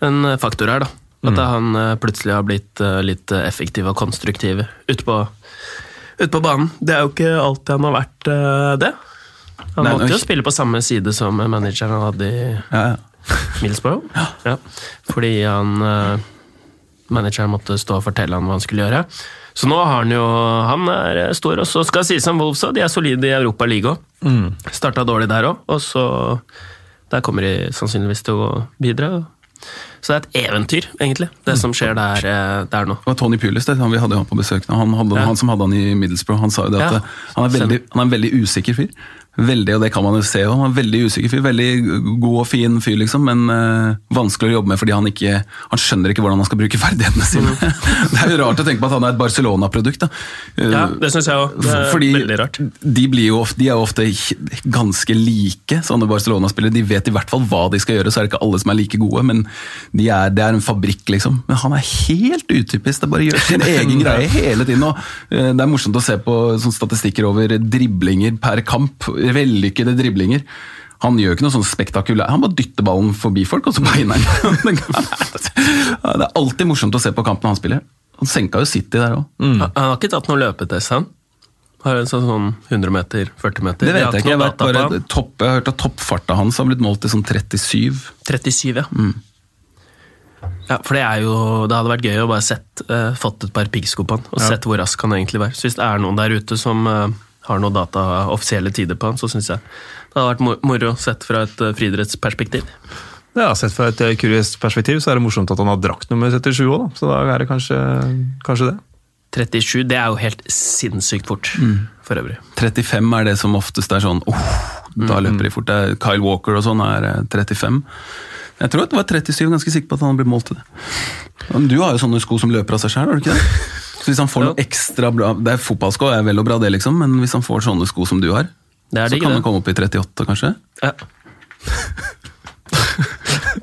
[SPEAKER 2] en faktor her, da. At han eh, plutselig har blitt litt effektiv og konstruktiv ute på, ut på banen. Det er jo ikke alltid han har vært det. Han
[SPEAKER 3] Nei,
[SPEAKER 2] måtte jo spille på samme side som manageren han hadde i
[SPEAKER 3] Ja, ja.
[SPEAKER 2] Middlesbrough. Ja. Fordi han uh, manageren måtte stå og fortelle han hva han skulle gjøre. Så nå har han jo Han er eh, stor, og så skal sies om Wolves òg. De er solide i Europa League òg. Starta dårlig der òg, og så Der kommer de sannsynligvis til å bidra. Så det er et eventyr, egentlig, det som skjer der, eh, der nå.
[SPEAKER 3] Det var Tony Pulis det, han, vi hadde han på besøk. nå. Han, hadde,
[SPEAKER 2] Ja.
[SPEAKER 3] han som hadde han i Middlesbrough, han sa jo det at
[SPEAKER 2] Ja,
[SPEAKER 3] han, er veldig, han er en veldig usikker fyr. Veldig, og det kan man jo se. Han er en veldig usikker fyr, veldig god og fin fyr, liksom, men eh, vanskelig å jobbe med fordi han ikke han skjønner ikke hvordan han skal bruke ferdighetene sine. (laughs) det er jo rart å tenke på at han er et Barcelona-produkt. Eh,
[SPEAKER 2] Ja, det syns jeg òg. Veldig rart.
[SPEAKER 3] De, blir jo ofte, de er jo ofte ganske like, sånne Barcelona-spillere. De vet i hvert fall hva de skal gjøre, så er det ikke alle som er like gode, men de er, det er en fabrikk, liksom. Men han er helt utypisk. Det bare gjør sin (laughs) egen greie hele tiden. Og, eh, det er morsomt å se på sånn statistikker over driblinger per kamp. Vellykkede driblinger. Han gjør ikke noe sånn spektakulær, han bare dytter ballen forbi folk, og så beiner han. (laughs) Det er alltid morsomt å se på kampen han spiller. Han senka jo City der òg.
[SPEAKER 2] Han han har ikke tatt noen løpetest, han? Har en sånn, sånn 100 meter, 40 meter?
[SPEAKER 3] Det vet jeg ikke. Jeg, vet bare topp, jeg har hørt at toppfarta hans har blitt målt til sånn 37.
[SPEAKER 2] 37, ja. Ja, for det er jo Det hadde vært gøy å bare sett, uh, fått et par piggsko på han, og sett hvor rask han egentlig var. Så hvis det er noen der ute som eh, har noen data, offisielle tider på han, så syns jeg det hadde vært moro sett fra et uh, friidrettsperspektiv.
[SPEAKER 1] Ja, Sett fra et eh, kuriøst perspektiv så er det morsomt at han har drakt nummer 77 òg, så da er det kanskje, kanskje det.
[SPEAKER 2] 37, det er jo helt sinnssykt fort, for øvrig.
[SPEAKER 3] 35 er det som oftest er sånn oh, Da løper de fort. Det er Kyle Walker og sånn er eh, 35. Jeg tror at det var 37, er ganske sikker på at han ble målt til det. Men du har jo sånne sko som løper av seg sjøl, har du ikke det? Så hvis han får noe ekstra bra Det er Fotballsko er vel og bra, det, liksom, men hvis han får sånne sko som du har,
[SPEAKER 2] Det
[SPEAKER 3] så
[SPEAKER 2] digg,
[SPEAKER 3] kan han komme opp i 38, kanskje?
[SPEAKER 2] Ja.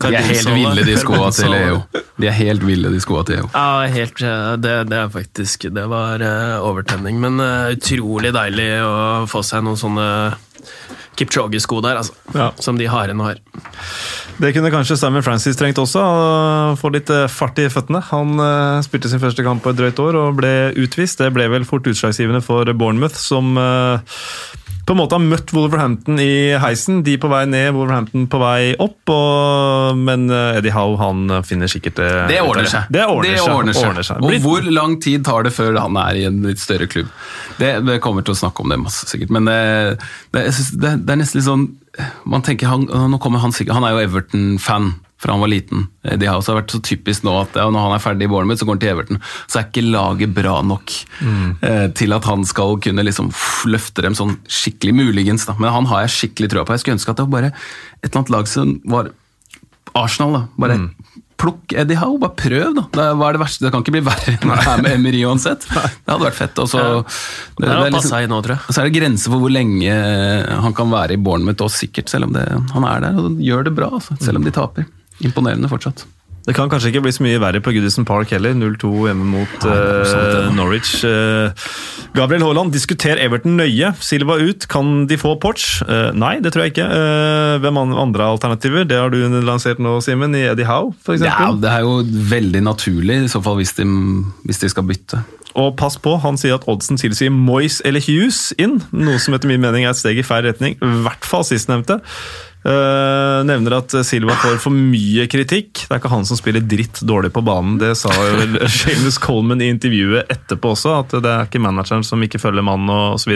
[SPEAKER 3] De er helt ville, de skoa til EO. De er helt ville, de skoa til EO.
[SPEAKER 2] Ja, helt, det, det er faktisk Det var eh, overtenning. Men eh, utrolig deilig å få seg noen sånne Kipchoge-sko der, altså.
[SPEAKER 1] Ja.
[SPEAKER 2] Som de harene har.
[SPEAKER 1] Det kunne kanskje Simon Francis trengt også. å Få litt eh, fart i føttene. Han eh, spilte sin første kamp på et drøyt år og ble utvist. Det ble vel fort utslagsgivende for Bournemouth, som eh, på en måte har møtt Wolverhampton i heisen. De på vei ned, Wolverhampton på vei opp. Og, men Eddie Howe han finner sikkert det
[SPEAKER 3] Det ordner seg.
[SPEAKER 1] Det ordner,
[SPEAKER 3] Det ordner seg.
[SPEAKER 1] ordner seg.
[SPEAKER 3] Og hvor lang tid tar det før han er i en litt større klubb? Det, det kommer til å snakke om det masse, sikkert. Men det, det, det er nesten litt sånn man tenker han, han, sikkert, han er jo Everton-fan fra han var liten. Det har også vært så typisk nå at ja, når han er ferdig i Bournemouth, så går han til Everton. Så er ikke laget bra nok eh, til at han skal kunne liksom løfte dem sånn skikkelig, muligens. da. Men han har jeg skikkelig trua på. Jeg skulle ønske at det var bare et eller annet lag som var Arsenal, da. Bare plukk Eddie Howe, bare prøv, da. Det, hva er det verste? Det kan ikke bli verre enn det her med Emery uansett. Det hadde vært fett. Og så det,
[SPEAKER 2] Det
[SPEAKER 3] det er liksom-
[SPEAKER 2] nå, tror jeg.
[SPEAKER 3] så er det grenser for hvor lenge han kan være i Bournemouth, og sikkert, selv om det, han er der og gjør det bra, altså, selv om de taper. Imponerende fortsatt.
[SPEAKER 1] Det kan kanskje ikke bli så mye verre på Goodison Park heller. 0-2 hjemme mot
[SPEAKER 3] Nei,
[SPEAKER 1] eh, Norwich. Uh, Gabriel Haaland, diskuter Everton nøye. Silva ut. Kan de få Porch? Uh, nei, det tror jeg ikke. Eh, hvem andre alternativer? Det har du lansert nå, Simen, i Eddie Howe, f.eks.
[SPEAKER 3] Ja, det er jo veldig naturlig, i så fall hvis de, hvis de skal bytte.
[SPEAKER 1] Og pass på, han sier at oddsen tilsier Moyes eller Hughes inn, noe som etter min mening er et steg i feil retning. I hvert fall sistnevnte. Uh, nevner at Silva får for mye kritikk. Det er ikke han som spiller dritt dårlig på banen. Det sa jo vel (laughs) Seamus Coleman i intervjuet etterpå også, at det er ikke manageren som ikke følger mannen osv.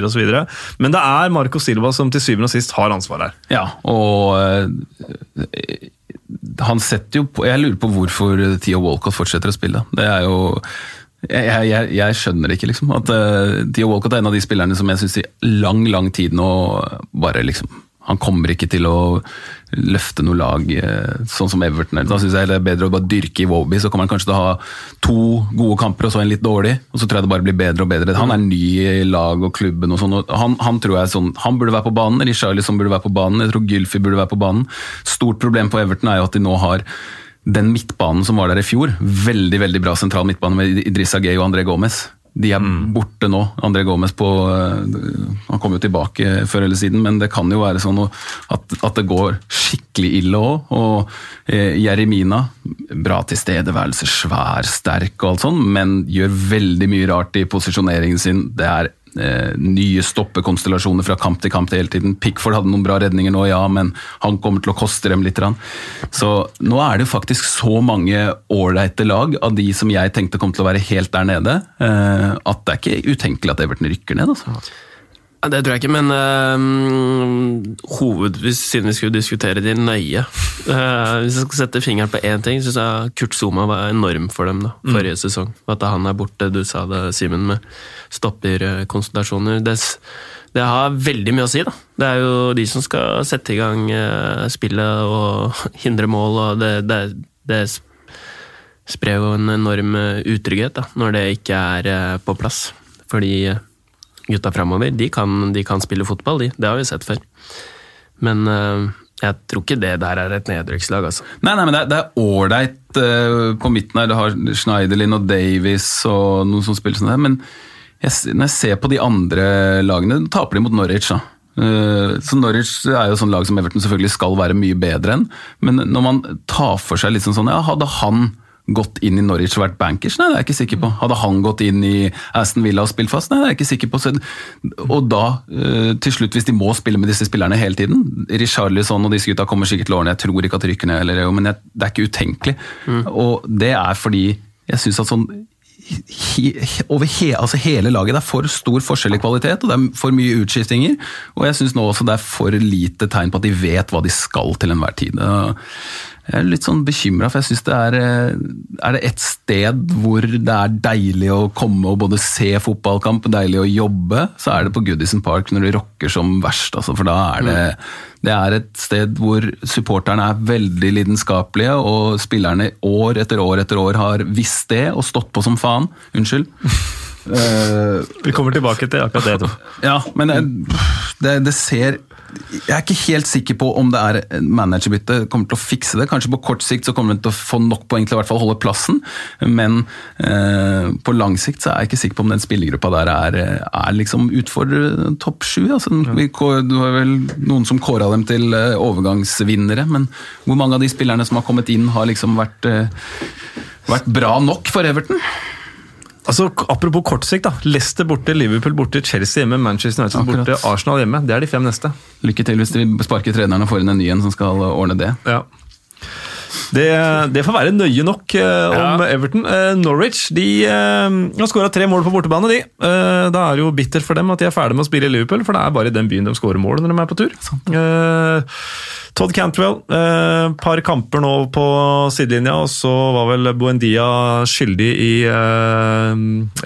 [SPEAKER 1] Men det er Marco Silva som til syvende og sist har ansvar her.
[SPEAKER 3] Ja, og uh, han setter jo på Jeg lurer på hvorfor Theo Walcott fortsetter å spille. Det er jo jeg, jeg, jeg skjønner ikke, liksom. At uh, Theo Walcott er en av de spillerne som jeg syns i lang, lang tid nå bare liksom Han kommer ikke til å løfte noe lag eh, sånn som Everton. Da syns jeg det er bedre å bare dyrke i Woby, så kommer han kanskje til å ha to gode kamper og så en litt dårlig. Og så tror jeg det bare blir bedre og bedre. Han er ny i lag og klubben og sånn. og Han, han tror jeg er sånn, han burde være på banen, Richarlison burde være på banen, jeg tror Gylfi burde være på banen. Stort problem på Everton er jo at de nå har den midtbanen som var der i fjor, veldig veldig bra sentral midtbane med Idrissa Gay og André Gomez. De er borte nå. André Gomez på eh, Han kom jo tilbake før eller siden, men det kan jo være sånn at, at det går skikkelig ille òg. Og eh, Jeremina, bra tilstedeværelse, svær, sterk og alt sånn, men gjør veldig mye rart i posisjoneringen sin. Det er nye stoppekonstellasjoner fra kamp til kamp hele tiden. Pickford hadde noen bra redninger nå, ja, men han kommer til å koste dem litt. Så nå er det faktisk så mange ålreite lag av de som jeg tenkte kom til å være helt der nede, eh, at det er ikke utenkelig at Everton rykker ned. altså.
[SPEAKER 2] Det tror jeg ikke, men uh, hovedvis siden vi skulle diskutere de nøye (laughs) eh, Hvis jeg skal sette fingeren på én ting, syns jeg Kurt Zuma var enorm for dem da, forrige sesong. At han er borte, du sa det, Simen, med stopperkonsultasjoner. Det, det har veldig mye å si, da. Det er jo de som skal sette i gang eh, spillet og (laughs) hindre mål, og det, det, det sprer jo en enorm eh, utrygghet da, når det ikke er eh, på plass. Fordi eh, gutta framover, de kan, de kan spille fotball, de. Det har vi sett før. Men eh, jeg tror ikke det der er et nedrykkslag, altså.
[SPEAKER 3] Nei, nei, men det er- ålreit uh, på midten her. Du har Schneiderlin og Davies og noen som spiller sånn der, men jeg, når jeg ser på de andre lagene, taper de mot Norwich, da. Eh, så Norwich er jo sånn lag som Everton selvfølgelig skal være mye bedre enn, men når man tar for seg litt sånn sånn, ja, hadde han gått inn i Norwich og vært bankers? Nei, det er jeg ikke sikker på. Hadde han gått inn i Aston Villa og spilt fast? Nei, det er jeg ikke sikker på. Og da, eh, til slutt, hvis de må spille med disse spillerne hele tiden Richarlison og disse gutta kommer sikkert til årene, jeg tror ikke at de rykker ned, eller, men jeg, det er ikke utenkelig. Og det er fordi jeg syns at sånn he, over he, altså hele laget. Det er for stor forskjell i kvalitet, og det er for mye utskiftinger. Og jeg syns nå også det er for lite tegn på at de vet hva de skal til enhver tid. Jeg er litt sånn bekymra, for jeg syns det er eh, Er det et sted hvor det er deilig å komme og både se fotballkamp, deilig å jobbe, så er det på Goodison Park når det rocker som verst. Altså, for da er det Det er et sted hvor supporterne er veldig lidenskapelige, og spillerne år etter år etter år har visst det og stått på som faen. Unnskyld. (laughs) Eh,
[SPEAKER 1] Vi kommer tilbake til akkurat det. Tom.
[SPEAKER 3] ja, men det, det ser Jeg er ikke helt sikker på om det er managerbytte kommer til å fikse det. Kanskje på kort sikt så kommer de til å få nok poeng til å holde plassen, men eh, på lang sikt så er jeg ikke sikker på om den spillergruppa der er, er liksom utfordrer topp sju. Altså, vi det var vel noen som kåra dem til eh, overgangsvinnere, men hvor mange av de spillerne som har kommet inn, har liksom vært, eh, vært bra nok for Everton?
[SPEAKER 1] Altså, Apropos kort sikt. da, Leicester borte, Liverpool borte, Chelsea hjemme, Manchester United
[SPEAKER 3] Akkurat.
[SPEAKER 1] borte, Arsenal hjemme. Det er de fem neste.
[SPEAKER 3] Lykke til hvis de sparker treneren og får inn en ny en som skal ordne det.
[SPEAKER 1] Ja. Det, det får være nøye nok eh, om
[SPEAKER 2] Ja.
[SPEAKER 1] Everton. Eh, Norwich de eh, har skåra tre mål på bortebane. de. Eh, da er det jo bittert for dem at de er ferdig med å spille i Liverpool, for det er bare i den byen de skårer mål når de er på tur. Eh, Todd Cantwell, eh, par kamper nå på sidelinja, og så var vel Buendia skyldig i eh,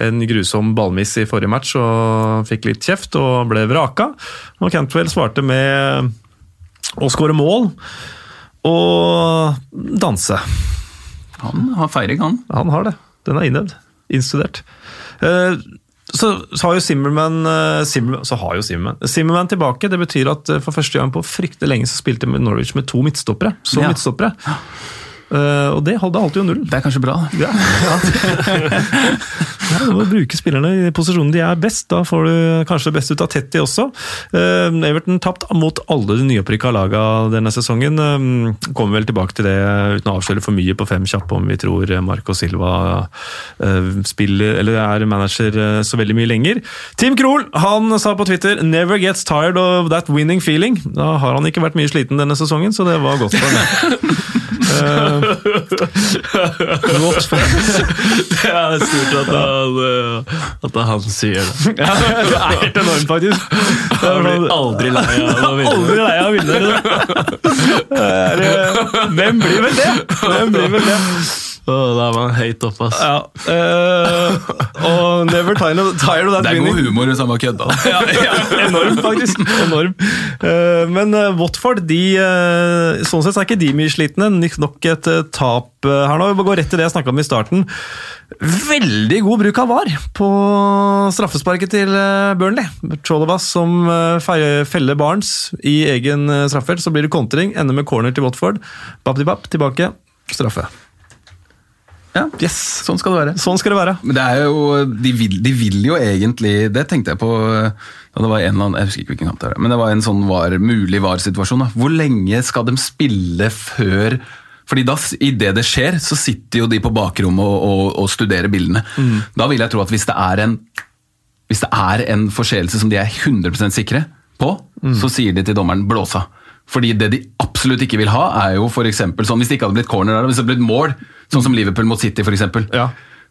[SPEAKER 1] en grusom ballmiss i forrige match og fikk litt kjeft og ble vraka. Og Cantwell svarte med å skåre mål og danse.
[SPEAKER 3] Han har feiring, han.
[SPEAKER 1] Han har det. Den er innøvd. Innstudert. Eh, Så, så har jo Zimmerman, eh, Zimmerman Så har jo Zimmerman Zimmerman tilbake. Det betyr at eh, for første gang på fryktelig lenge så spilte Norwich med to midtstoppere. Så
[SPEAKER 3] Ja.
[SPEAKER 1] midtstoppere. Eh, og det holdt alltid jo nullen.
[SPEAKER 3] Det er kanskje bra.
[SPEAKER 1] Ja, (laughs) ja. ja, du må bruke spillerne i posisjonen de er best. Da får du kanskje det beste ut av Tetty også. Eh, Everton tapt mot alle de nyopprykka laga denne sesongen. Eh, kommer vel tilbake til det uten å avsløre for mye på fem kjappe om vi tror Marco Silva eh, spiller, eller er manager så veldig mye lenger. Tim Krohl han sa på Twitter 'never gets tired of that winning feeling'. Da har han ikke vært mye sliten denne sesongen, så det var godt for ham. (laughs) Eh, (laughs) godt
[SPEAKER 2] Det er stort at han, eh, at han sier det.
[SPEAKER 1] Ja, det er helt enormt, faktisk. Er
[SPEAKER 2] blir aldri lei av å vinne. (laughs)
[SPEAKER 1] Aldri lei av å vinne. det. Eh, Hvem blir vel det? Hvem blir vel det?
[SPEAKER 2] Å, Da er man høyt oppe, ass.
[SPEAKER 1] Ja, Uh, og never tired of, tired of that
[SPEAKER 3] Det er
[SPEAKER 1] winning.
[SPEAKER 3] god humor hvis han bare kødda. (laughs)
[SPEAKER 1] Ja, ja, enorm, faktisk. Enorm. Uh, Men uh, Watford, de, eh, sånn sett er ikke de mye slitne. Nok et eh, tap eh, her nå. Vi går rett til det jeg snakka om i starten. Veldig god bruk av VAR på straffesparket til eh, Burnley. Cholobas som eh, feller Barnes i egen eh, straffelt. Så blir det kontring, ender med corner til Watford. Bap-di-bap, tilbake, straffe.
[SPEAKER 3] Ja,
[SPEAKER 1] Yes!
[SPEAKER 3] sånn skal det være.
[SPEAKER 1] Sånn skal det være.
[SPEAKER 3] Men det er jo, de vil, de vil jo egentlig Det tenkte jeg på da det var en eller annen, Jeg husker ikke hvilken kamp det var, men det var en sånn var, mulig VAR-situasjon. Hvor lenge skal de spille før fordi da, i det det skjer, så sitter jo de på bakrommet og, og, og studerer bildene. Da vil jeg tro at hvis det er en hvis det er en forseelse som de er 100% sikre på, så sier de til dommeren 'blås av'. Fordi det de absolutt ikke vil ha, er jo for eksempel, sånn, hvis det ikke hadde blitt corner der, hvis det hadde blitt mål, sånn som Liverpool mot City f.eks.
[SPEAKER 1] Ja.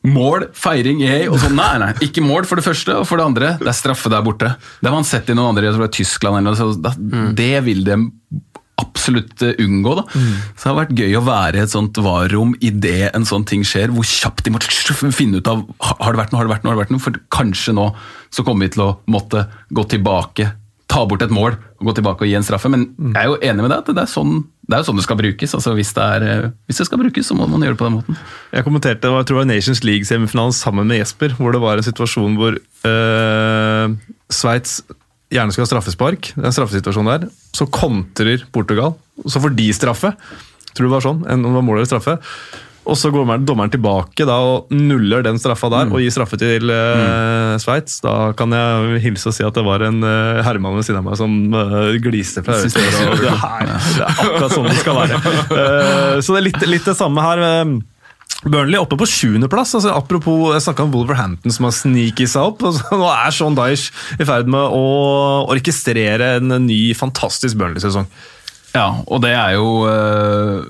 [SPEAKER 3] Mål, feiring, yay, og sånn. Nei, nei, ikke mål for det første, og for det andre, det er straffe der borte. Det har man sett i noen andre, jeg tror det er Tyskland eller noe, så da, det vil de absolutt eh, unngå. da. Så det har vært gøy å være i et sånt varrom idet en sånn ting skjer, hvor kjapt de må finne ut av har det vært noe, har det vært noe, har det vært noe, for kanskje nå så kommer vi til å måtte gå tilbake, ta bort et mål og gå tilbake og gi en straffe. Men jeg er jo enig med deg at det er sånn det, er jo sånn det skal brukes. altså Hvis det, er, eh, hvis det skal brukes, så må man gjøre det på den måten.
[SPEAKER 1] Jeg kommenterte jeg tror det var Nations League-semifinalen sammen med Jesper, hvor det var en situasjon hvor øh, Sveits gjerne skal ha straffespark. Det er en straffesituasjon der. Så kontrer Portugal. Så får de straffe. Tror det var sånn. En, det var mål eller straffe. Og så går dommeren tilbake da, og nuller den straffa der og gir straffe til uh, Sveits. Da kan jeg hilse og si at det var en uh, herremann ved siden av meg som uh, gliste fra øret. Det, her, det er akkurat sånn det skal være. Uh, så det er litt, litt det samme her. Burnley oppe på sjuendeplass. Altså, apropos, jeg snakka om Wolverhampton som har sneaket seg opp. (laughs) Altså, nå er Sean Dyche i ferd med å orkestrere en ny, fantastisk Burnley-sesong.
[SPEAKER 3] Ja, og det er jo uh,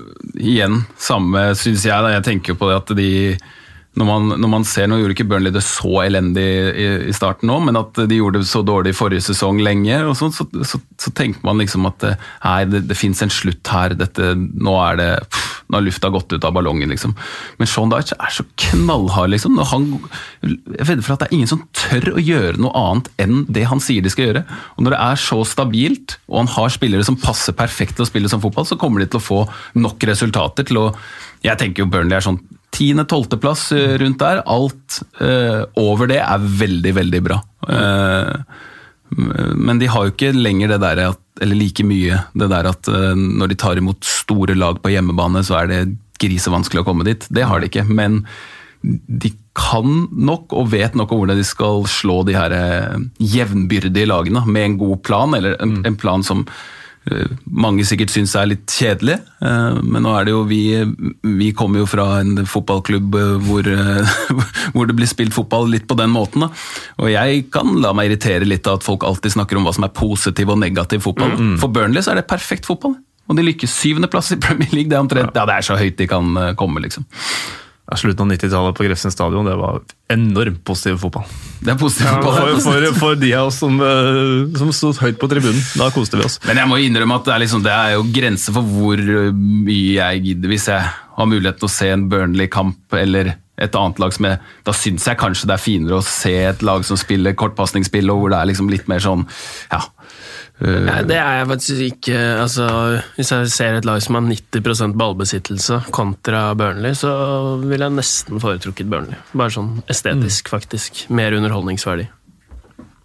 [SPEAKER 3] igjen samme, syns jeg. da, Jeg tenker jo på det at de når man, når man ser, Nå gjorde ikke Burnley det så elendig i, i starten nå, men at de gjorde det så dårlig i forrige sesong lenge, og sånn, så, så, så tenker man liksom at eh, nei, det, det fins en slutt her. dette, Nå er det, pff, nå har lufta gått ut av ballongen, liksom. Men Sean Dyche er så knallhard, liksom. Når han, jeg vedder for at det er ingen som tør å gjøre noe annet enn det han sier de skal gjøre. Og Når det er så stabilt, og han har spillere som passer perfekt til å spille som fotball, så kommer de til å få nok resultater til å Jeg tenker jo Burnley er sånn tiende-tolvteplass eh, rundt der. Alt eh, over det er veldig, veldig bra. Eh, men de har jo ikke lenger det der at, eller like mye det der at eh, når de tar imot store lag på hjemmebane, så er det grisevanskelig å komme dit. Det har de ikke. Men de kan nok og vet nok om hvordan de skal slå de her eh, jevnbyrdige lagene med en god plan, eller en, en plan som mange sikkert syns er litt kjedelig, eh, men nå er det jo vi Vi kommer jo fra en fotballklubb eh, hvor, eh, (laughs) hvor det blir spilt fotball litt på den måten. Da. Og jeg kan la meg irritere litt av at folk alltid snakker om hva som er positiv og negativ fotball. For Burnley så er det perfekt fotball. Og de lykkes. Syvendeplass i Premier League, det er omtrent Ja, det er så høyt de kan komme, liksom.
[SPEAKER 1] Ja, Slutten av 90-tallet på Grefsen stadion, det var enormt positiv fotball.
[SPEAKER 3] Det er positivt.
[SPEAKER 1] For, for, for de av oss som, eh, som sto høyt på tribunen. Da koste vi oss.
[SPEAKER 3] Men jeg må innrømme at det er, liksom, det er jo grenser for hvor mye jeg gidder hvis jeg har mulighet til å se en Burnley-kamp eller et annet lag som jeg Da syns jeg kanskje det er finere å se et lag som spiller kortpasningsspill, og hvor det er liksom litt mer sånn ja,
[SPEAKER 2] Nei, det er jeg faktisk ikke altså, Hvis jeg ser et lag som har 90% ballbesittelse kontra Burnley, så ville jeg nesten foretrukket Burnley. Bare sånn estetisk, faktisk. Mer underholdningsverdi.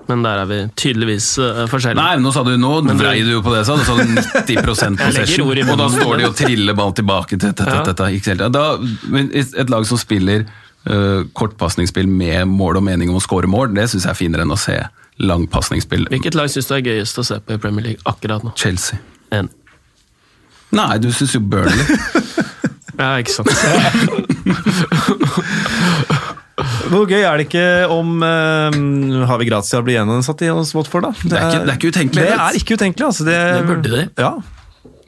[SPEAKER 2] Men der er vi tydeligvis uh, forskjellige.
[SPEAKER 3] Nei, nå sa du nå vrei du jo på det, sa du sa 90 (laughs) possession. Og da står de og triller ball tilbake til dette,
[SPEAKER 2] Ja.
[SPEAKER 3] Da, et lag som spiller uh, kortpasningsspill med mål og mening om å score mål, det syns jeg er finere enn å se langpasningsspill.
[SPEAKER 2] Hvilket lag syns du er gøyest å se på i Premier League akkurat nå?
[SPEAKER 3] Chelsea.
[SPEAKER 2] En.
[SPEAKER 3] Nei, du syns jo Burnley. (laughs)
[SPEAKER 2] Ja, ikke sant. (laughs)
[SPEAKER 1] Hvor gøy er det ikke om uh, Havi Grazia blir gjenansatt i hos Watford, da?
[SPEAKER 3] Det er ikke- det er ikke utenkelig,
[SPEAKER 1] Det er ikke utenkelig, altså. Det,
[SPEAKER 2] Det burde de.
[SPEAKER 1] Ja.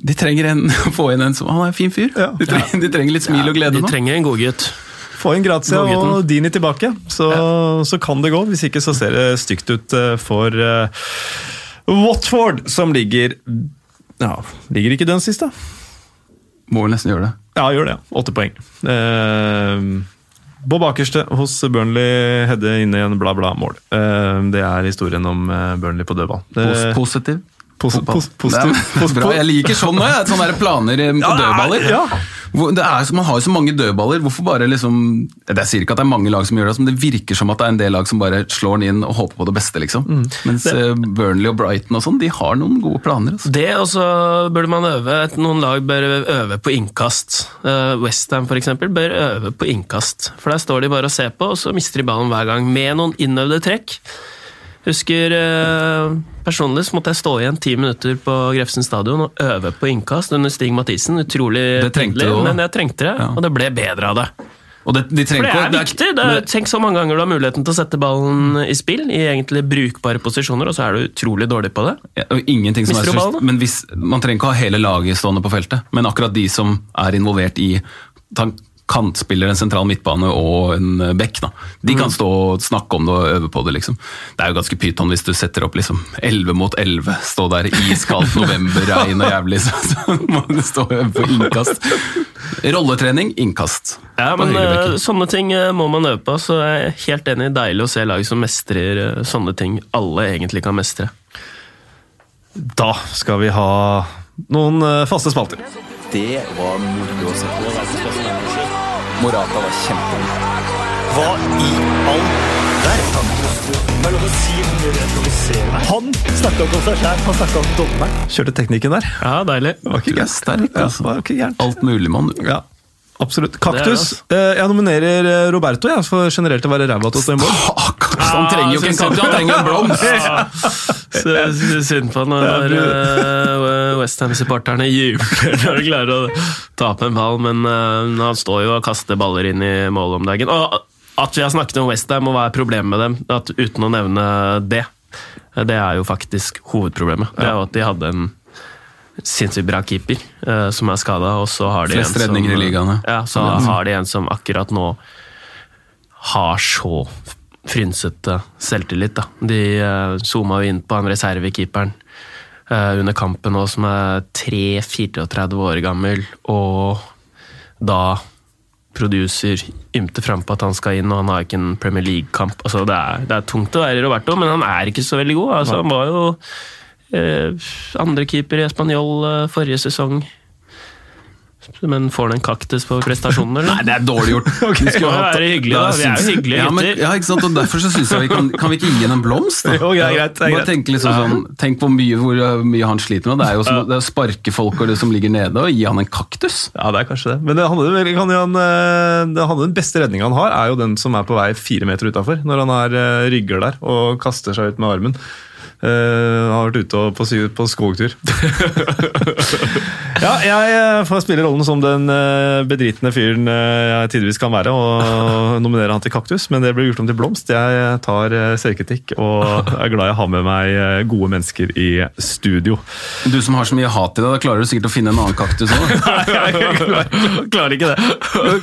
[SPEAKER 3] De trenger en, å (laughs) få inn en som Han er en fin fyr.
[SPEAKER 1] Ja.
[SPEAKER 3] De, trenger, de trenger litt smil og glede
[SPEAKER 2] De trenger en godgutt.
[SPEAKER 1] Få inn Grazia og Dini tilbake, så, så kan det gå. Hvis ikke så ser det stygt ut eh, for uh, Watford, som ligger Ja, ligger ikke den sist, da?
[SPEAKER 3] Må vel nesten gjøre det.
[SPEAKER 1] Ja, gjør det. Åtte poeng. Uh, Bob Akerste hos Burnley hedde inne i en bla, bla mål. Eh, det er historien om eh, Burnley på dødball.
[SPEAKER 3] Pos
[SPEAKER 1] Eh,
[SPEAKER 3] positiv.
[SPEAKER 1] pos- pos- positiv.
[SPEAKER 3] Bra. Jeg liker sånn òg, sånne der planer eh, på
[SPEAKER 1] Ja, er-
[SPEAKER 3] dødballer.
[SPEAKER 1] ja.
[SPEAKER 3] Er, man har jo så mange dødballer. Hvorfor bare liksom Jeg sier ikke at det er mange lag som gjør det, men det virker som at det er en del lag som bare slår den inn og håper på det beste, liksom.
[SPEAKER 1] Mm.
[SPEAKER 3] Mens det, Burnley og Brighton og sånn, de har noen gode planer. Altså.
[SPEAKER 2] Det og så burde man øve Noen lag bør øve på innkast. Uh, Westham f.eks. bør øve på innkast. For der står de bare og ser på, og så mister de ballen hver gang. Med noen innøvde trekk. Husker eh, Personlig så måtte jeg stå igjen ti minutter på Grefsen stadion og øve på innkast under Stig Mathisen. Utrolig
[SPEAKER 3] også,
[SPEAKER 2] men jeg trengte det,
[SPEAKER 3] Ja.
[SPEAKER 2] og det ble bedre av det.
[SPEAKER 3] Det, de
[SPEAKER 2] For det er viktig. Det er, tenk så mange ganger du har muligheten til å sette ballen i spill i egentlig brukbare posisjoner, og så er du utrolig dårlig på det.
[SPEAKER 3] Ja, ingenting som
[SPEAKER 2] Mister
[SPEAKER 3] er
[SPEAKER 2] ballen,
[SPEAKER 3] men hvis, Man trenger ikke ha hele laget stående på feltet, men akkurat de som er involvert i kantspiller, en sentral midtbane og en bekk, da. de
[SPEAKER 2] Mm.
[SPEAKER 3] kan stå og snakke om det og øve på det. liksom. Det er jo ganske pyton hvis du setter opp liksom 11 mot 11, stå der iskaldt november, regn og jævlig, så, så må du stå og øve på innkast. Rolletrening, innkast.
[SPEAKER 2] Ja, men eh, Sånne ting eh, må man øve på, så jeg er helt enig. Deilig å se lag som mestrer eh, sånne ting alle egentlig kan mestre.
[SPEAKER 1] Da skal vi ha noen faste spalter.
[SPEAKER 4] Det var moro å se på. Morata var kjempegod.
[SPEAKER 5] Hva i all verden? Er. Han snakka ikke om seg sjæl, han snakka om dommeren.
[SPEAKER 1] Kjørte teknikken der.
[SPEAKER 2] Ja, deilig.
[SPEAKER 1] Det var ikke
[SPEAKER 3] er sterk, altså.
[SPEAKER 1] det var ikke gærent.
[SPEAKER 3] Alt mulig, mann.
[SPEAKER 1] Ja, absolutt. Kaktus. Eh, Jeg nominerer eh, Roberto ja, for generelt å være ræva til å stå i mål.
[SPEAKER 3] Han trenger jo ikke en kaktus, han trenger en blomst!
[SPEAKER 2] Så synd på når uh, Westham-supporterne jubler når de klarer å tape en ball, men uh, han står jo og kaster baller inn i mål om dagen. Og at vi har snakket om Westham og hva er problemet med dem, at, uten å nevne det, det er jo faktisk hovedproblemet. Det er jo at de hadde en sinnssykt bra keeper uh, som er skada, og så har de
[SPEAKER 3] Flest
[SPEAKER 2] en som,
[SPEAKER 3] redninger i ligaen, ja.
[SPEAKER 2] Ja, så har de en som akkurat nå har så frynsete selvtillit. Da. De uh, zooma jo inn på han reservekeeperen uh, under kampen nå, som er 3-34 år gammel, og da producer ymte frampå at han skal inn, og han har ikke en Premier League-kamp. Altså, det, det er tungt å være Roberto, men han er ikke så veldig god. Altså, han var jo eh, andrekeeper i Spanjol eh, forrige sesong. Men får han en kaktus på prestasjonen, eller? (laughs)
[SPEAKER 3] Nei, det er dårlig gjort. (laughs)
[SPEAKER 1] okay.
[SPEAKER 3] Vi
[SPEAKER 2] være hyggelig, da. Vi er jo hyggelige
[SPEAKER 3] ja, men, ja, ikke sant? Og Derfor så syns jeg vi kan, kan vi ikke gi henne en blomst. da? (laughs)
[SPEAKER 1] Jo, greit, greit, greit.
[SPEAKER 3] tenk, liksom sånn, tenk hvor mye, hvor mye han sliter med. Det er jo som det er å sparke folk og det som ligger nede, og gi han en kaktus.
[SPEAKER 1] Ja, det er kanskje det. Men det handler, kan han, eh, det handler, den beste redninga han har, er jo den som er på vei fire meter utafor. Når han er, eh, rygger der og kaster seg ut med armen. Eh, har vært ute og på, på skogtur. (laughs) ja, jeg eh, får spille rollen som den eh, bedritne fyren jeg tidvis kan være, og nominere han til kaktus, men det blir gjort om til blomst. Jeg tar selvkritikk og er glad jeg har med meg gode mennesker i studio.
[SPEAKER 3] Du som har så mye hat i deg, da klarer du sikkert å finne en annen kaktus òg. (laughs)
[SPEAKER 1] Nei, jeg klarer, klarer ikke det.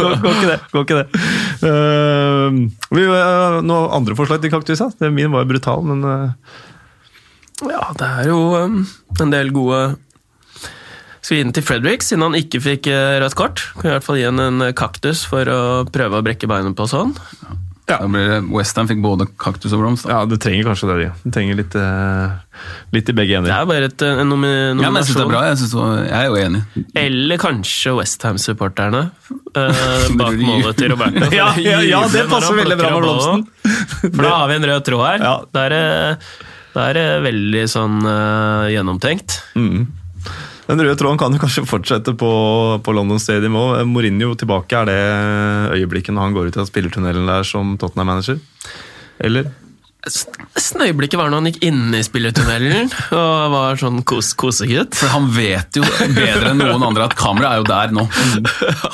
[SPEAKER 1] Går, går ikke det. Går ikke det. Uh, vi, uh, noe andre forslag til kaktus? Ja? Min var brutal, men uh,
[SPEAKER 2] Ja, det er jo um, en del gode Skal vi inn til Fredrik, siden han ikke fikk eh, rødt kort? Kan i hvert fall gi han en kaktus for å prøve å brekke beinet på sånn.
[SPEAKER 3] Ja. Westham fikk både kaktus og blomst.
[SPEAKER 1] ja, du trenger kanskje det. Du trenger litt, uh, litt i begge
[SPEAKER 2] Det er bare et, eh, en nomi
[SPEAKER 3] Ja, men jeg synes det er bra. Jeg, synes, det var- jeg er jo enig.
[SPEAKER 2] Eller kanskje Westham-supporterne eh, (laughs) bak målet til Roberto. (laughs)
[SPEAKER 1] Ja, ja, ja, det passer veldig bra med blomsten.
[SPEAKER 2] For da har vi en rød tråd her.
[SPEAKER 1] Ja.
[SPEAKER 2] Der, er det, er veldig sånn uh, gjennomtenkt.
[SPEAKER 1] Den røde tråden kan jo kanskje fortsette på, på London Stadium òg. Mourinho tilbake, er det øyeblikket når han går ut av spillertunnelen der som Tottenham-manager? Eller?
[SPEAKER 2] Nesten øyeblikket var når han gikk inn i spillertunnelen og var sånn kos kosegutt.
[SPEAKER 3] For han vet jo bedre enn noen andre at kameraet er jo der nå.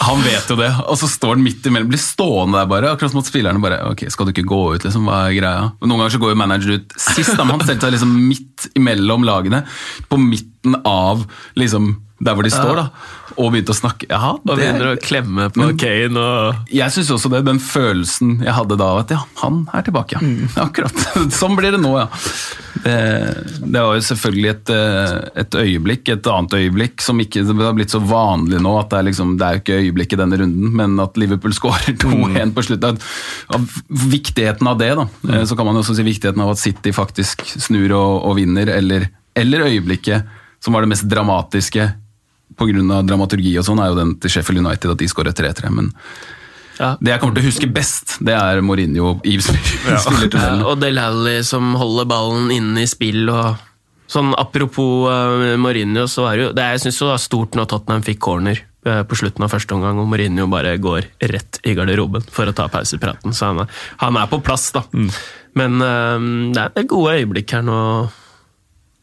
[SPEAKER 3] Han vet jo det, og så står han midt imellom. Blir stående der bare, akkurat som at spillerne bare Ok, skal du ikke gå ut, liksom? Hva er greia? Noen ganger så går jo manager ut sist, men han stelte seg liksom midt imellom lagene. På midten av liksom der hvor de står, da. Og begynte å snakke. Ja,
[SPEAKER 2] Og begynner å klemme på Kane og
[SPEAKER 3] Jeg syns også det. Den følelsen jeg hadde da, at ja, han er tilbake. Ja. (laughs) Akkurat. Sånn blir det nå, ja. Det, det var jo selvfølgelig et, eh, et øyeblikk, et annet øyeblikk, som ikke det har blitt så vanlig nå. at Det er liksom, det er jo ikke øyeblikket denne runden, men at Liverpool (laughs) skårer 2-1 på slutten. Av viktigheten av det, da. Mm. Så kan man jo også si viktigheten av at City faktisk snur og, og vinner, eller, eller øyeblikket som var det mest dramatiske pga. dramaturgi og sånn, er jo den til Sheffield United, at de skårer 3-3. men
[SPEAKER 2] ja.
[SPEAKER 3] det jeg kommer til å huske best, det er Mourinho i
[SPEAKER 2] Ja,
[SPEAKER 3] ja,
[SPEAKER 2] og Del Alli som holder ballen inne i spill og Sånn Apropos uh, Mourinho, så er det jo det, Jeg syns det var stort når Tottenham fikk corner eh, på slutten av første omgang, og Mourinho bare går rett i garderoben for å ta pausepraten. Så han er, han er på plass, da. Men eh, det er gode øyeblikk her nå,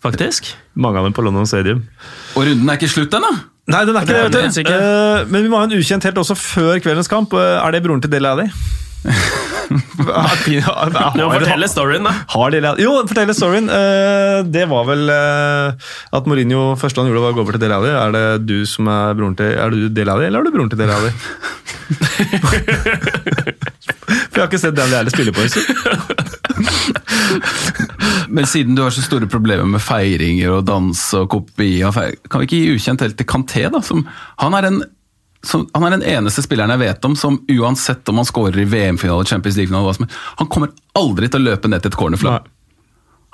[SPEAKER 2] faktisk.
[SPEAKER 1] Mange av dem på London Stadium.
[SPEAKER 3] Og runden er ikke slutt ennå!
[SPEAKER 1] Nei, den er ikke
[SPEAKER 2] Det er
[SPEAKER 1] det.
[SPEAKER 2] den
[SPEAKER 1] vet du.
[SPEAKER 2] ikke.
[SPEAKER 1] Eh, men vi må ha en ukjent helt også før kveldens kamp. Uh, Er det broren til Dele Alli? (laughs)
[SPEAKER 2] Fortell storyen, da.
[SPEAKER 1] Har Dele Alli Jo, fortell storyen. Uh, det var vel at Mourinho første han gjorde var å gå over til Dele Alli. Er det du som er broren til Er du Dele Alli, eller er du broren til Dele Alli? (laughs) For jeg har ikke sett Dele Alli spille på en stund. (laughs) (laughs)
[SPEAKER 3] Men siden du har så store problemer med feiringer og dans og kopi Kan vi ikke gi ukjent helt til Kanté, da? Som, han, er en, som, han er den eneste spilleren jeg vet om som uansett om han scorer i VM-finale, Champions League-finale, han kommer aldri til å løpe ned til et cornerflagg.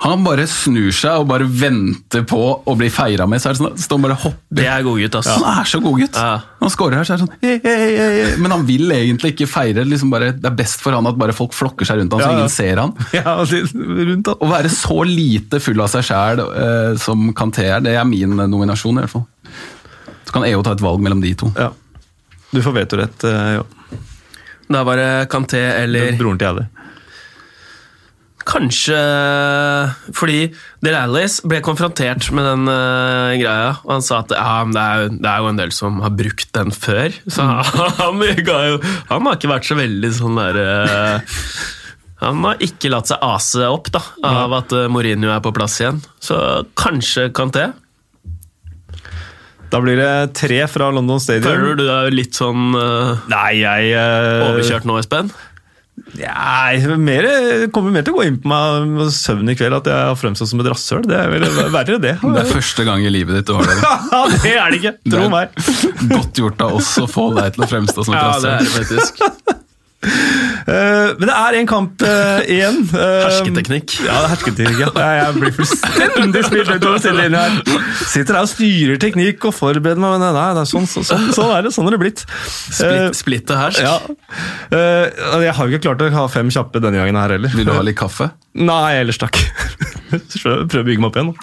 [SPEAKER 3] Han bare snur seg og bare venter på å bli feira med. Så er det sånn, står han bare hopper.
[SPEAKER 2] Det er godgutt, ass.
[SPEAKER 3] Han er så god gutt.
[SPEAKER 2] Ja.
[SPEAKER 3] Når han scorer her, så er det sånn hey, hey, hey, hei». Men han vil egentlig ikke feire. Liksom bare, det er best for han at bare folk flokker seg rundt han, så
[SPEAKER 1] Ja, ja.
[SPEAKER 3] ingen ser han. (laughs)
[SPEAKER 1] Ja, rundt han.
[SPEAKER 3] Å være så lite full av seg sjæl eh, som Kanté er, det er min eh, nominasjon. i hvert fall. Så kan EO ta et valg mellom de to.
[SPEAKER 1] Ja. Du får vetorett, eh, ja.
[SPEAKER 2] Da var det Kanté eller
[SPEAKER 1] Broren til Alli.
[SPEAKER 2] Kanskje fordi Del Alice ble konfrontert med den uh, greia, og han sa at ja, det, er, det er jo en del som har brukt den før. Så (laughs) han, ga jo, han har ikke vært så veldig sånn der uh, Han har ikke latt seg ase opp da, av at eh, Mourinho er på plass igjen. Så kanskje Kanté.
[SPEAKER 1] Da blir det tre fra London Stadium.
[SPEAKER 2] Føler du deg litt sånn uh,
[SPEAKER 1] Nei, jeg
[SPEAKER 2] overkjørt nå, Espen?
[SPEAKER 1] Nei, mer, kommer mer til å gå inn på meg med søvn i kveld at jeg har fremstått som et rasshøl. Det er vel verre, det.
[SPEAKER 3] Det er første gang i livet ditt du har det. (laughs)
[SPEAKER 1] Det er det ikke! Tro
[SPEAKER 3] Det
[SPEAKER 1] meg.
[SPEAKER 3] Godt gjort av oss å få deg til å fremstå som et
[SPEAKER 2] Ja, det er
[SPEAKER 3] rasshøl. (laughs)
[SPEAKER 1] Eh, men det er en kamp eh, igjen. (laughs) Eh,
[SPEAKER 2] Hersketeknikk.
[SPEAKER 1] Ja, det er hersketeknikk. Ja. Jeg, jeg blir fullstendig spilt ut over stille linje her. Sitter her og styrer teknikk og forbereder meg, men nei, det er sånn, sånn, sånn, sånn er det. Sånn er det blitt.
[SPEAKER 2] Splitt, splitt og hersk.
[SPEAKER 1] ja. Eh, jeg har jo ikke klart å ha fem kjappe denne gangen her heller.
[SPEAKER 3] Vil du ha litt kaffe?
[SPEAKER 1] Nei, ellers takk. (laughs) Prøv å bygge meg opp igjen.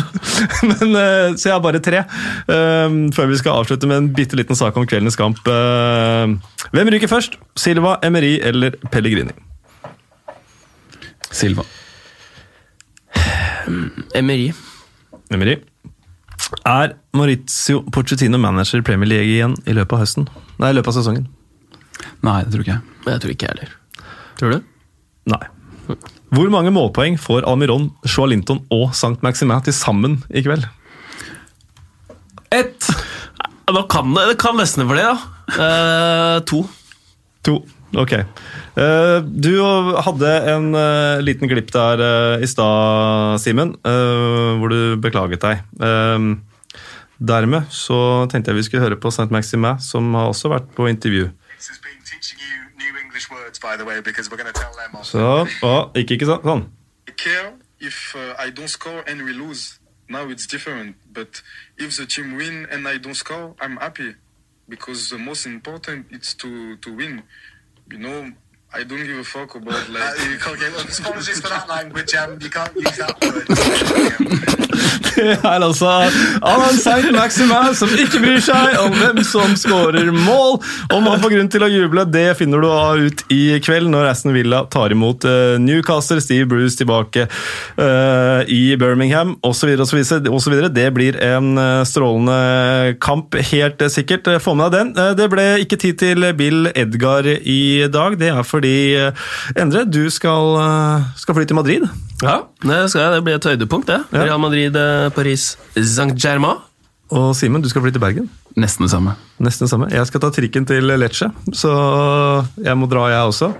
[SPEAKER 1] (laughs) Men, så jeg har bare tre, før vi skal avslutte med en bitte liten sak om kveldens kamp. Hvem ryker først? Silva, Emery eller Pellegrini?
[SPEAKER 3] Silva.
[SPEAKER 2] Emery.
[SPEAKER 1] Emery. Er Maurizio Pochettino manager i Premier League igjen i løpet av høsten? Nei, i løpet av sesongen.
[SPEAKER 3] Nei, det tror ikke jeg.
[SPEAKER 2] Men jeg tror ikke jeg heller. Tror du?
[SPEAKER 1] Nei. Hvor mange målpoeng får Almiron, Joalinton og St. Maximin til sammen i kveld?
[SPEAKER 3] Ett!
[SPEAKER 2] Nå kan det, det kan nesten for det, da. Eh, to.
[SPEAKER 1] To. Ok. Eh, du hadde en eh, liten glipp der eh, i stad, Simen, hvor du beklaget deg. Dermed så tenkte jeg vi skulle høre på St. Maximin, som har også vært på intervju. Så, å, ikke, ikke sånn. sånn.
[SPEAKER 6] If uh, I don't score and we lose. Now it's different. But if the team win and I don't score, I'm happy because the most important is to to win. You know, I don't give a fuck about like. (laughs) you can't get (laughs) apologies for that language. Um, you can't use that word. (laughs)
[SPEAKER 1] Det er altså Alan Saint Maximin som ikke bryr seg om hvem som skårer mål. Om han får grunn til å juble, det finner du av ut i kveld når Aston Villa tar imot eh, Newcastle. Steve Bruce tilbake uh, i Birmingham osv. osv. Det blir en eh, strålende kamp, helt sikkert. Få med deg den. Det ble ikke tid til Bill Edgar i dag. Det er fordi Endre, du skal, skal fly til Madrid.
[SPEAKER 2] Ja, det skal jeg. Det blir et høydepunkt, det.
[SPEAKER 1] Ja.
[SPEAKER 2] Real Madrid, eh, Paris, Saint-Germain.
[SPEAKER 1] Og Simen, du skal fly til Bergen.
[SPEAKER 3] Nesten det samme.
[SPEAKER 1] Nesten det samme. Jeg skal ta trikken til Lecce, så jeg må dra, jeg også.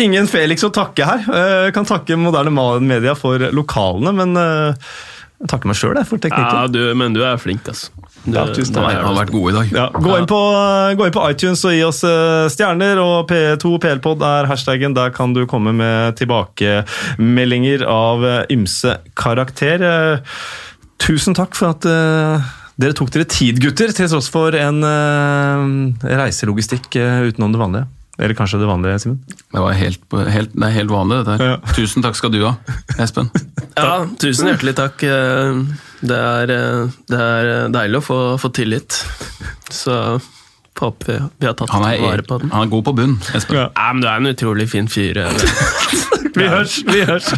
[SPEAKER 1] Ingen Felix å takke her. Jeg kan takke moderne media for lokalene, men eh, jeg takker meg sjøl for
[SPEAKER 2] Ja,
[SPEAKER 1] teknikken.
[SPEAKER 2] du, men du er flink, altså. Du,
[SPEAKER 1] Ja, tusen takk.
[SPEAKER 3] Han har vært god i dag.
[SPEAKER 1] Ja, gå, inn på, gå inn på iTunes og gi oss eh, stjerner, og P2 PLpod er hashtaggen. Der kan du komme med tilbakemeldinger av eh, ymse karakter. Eh, Tusen takk for at dere tok dere tid, gutter, til tross for en reiselogistikk utenom det vanlige. Eller kanskje det vanlige, Simen?
[SPEAKER 3] Det, var helt, helt, det er helt vanlig, dette her.
[SPEAKER 1] Ja.
[SPEAKER 3] Tusen takk skal du ha, Espen.
[SPEAKER 2] Ja, tusen hjertelig takk. Det er, eh, det er eh, deilig å få, få tillit. Så håper vi, vi har tatt
[SPEAKER 3] Han er,
[SPEAKER 2] vare på den.
[SPEAKER 3] han er god på bunn, Espen.
[SPEAKER 1] Ja.
[SPEAKER 2] Ja, men du er en utrolig fin fyr. eh. (laughs)
[SPEAKER 1] Vi hørs! Vi hørs!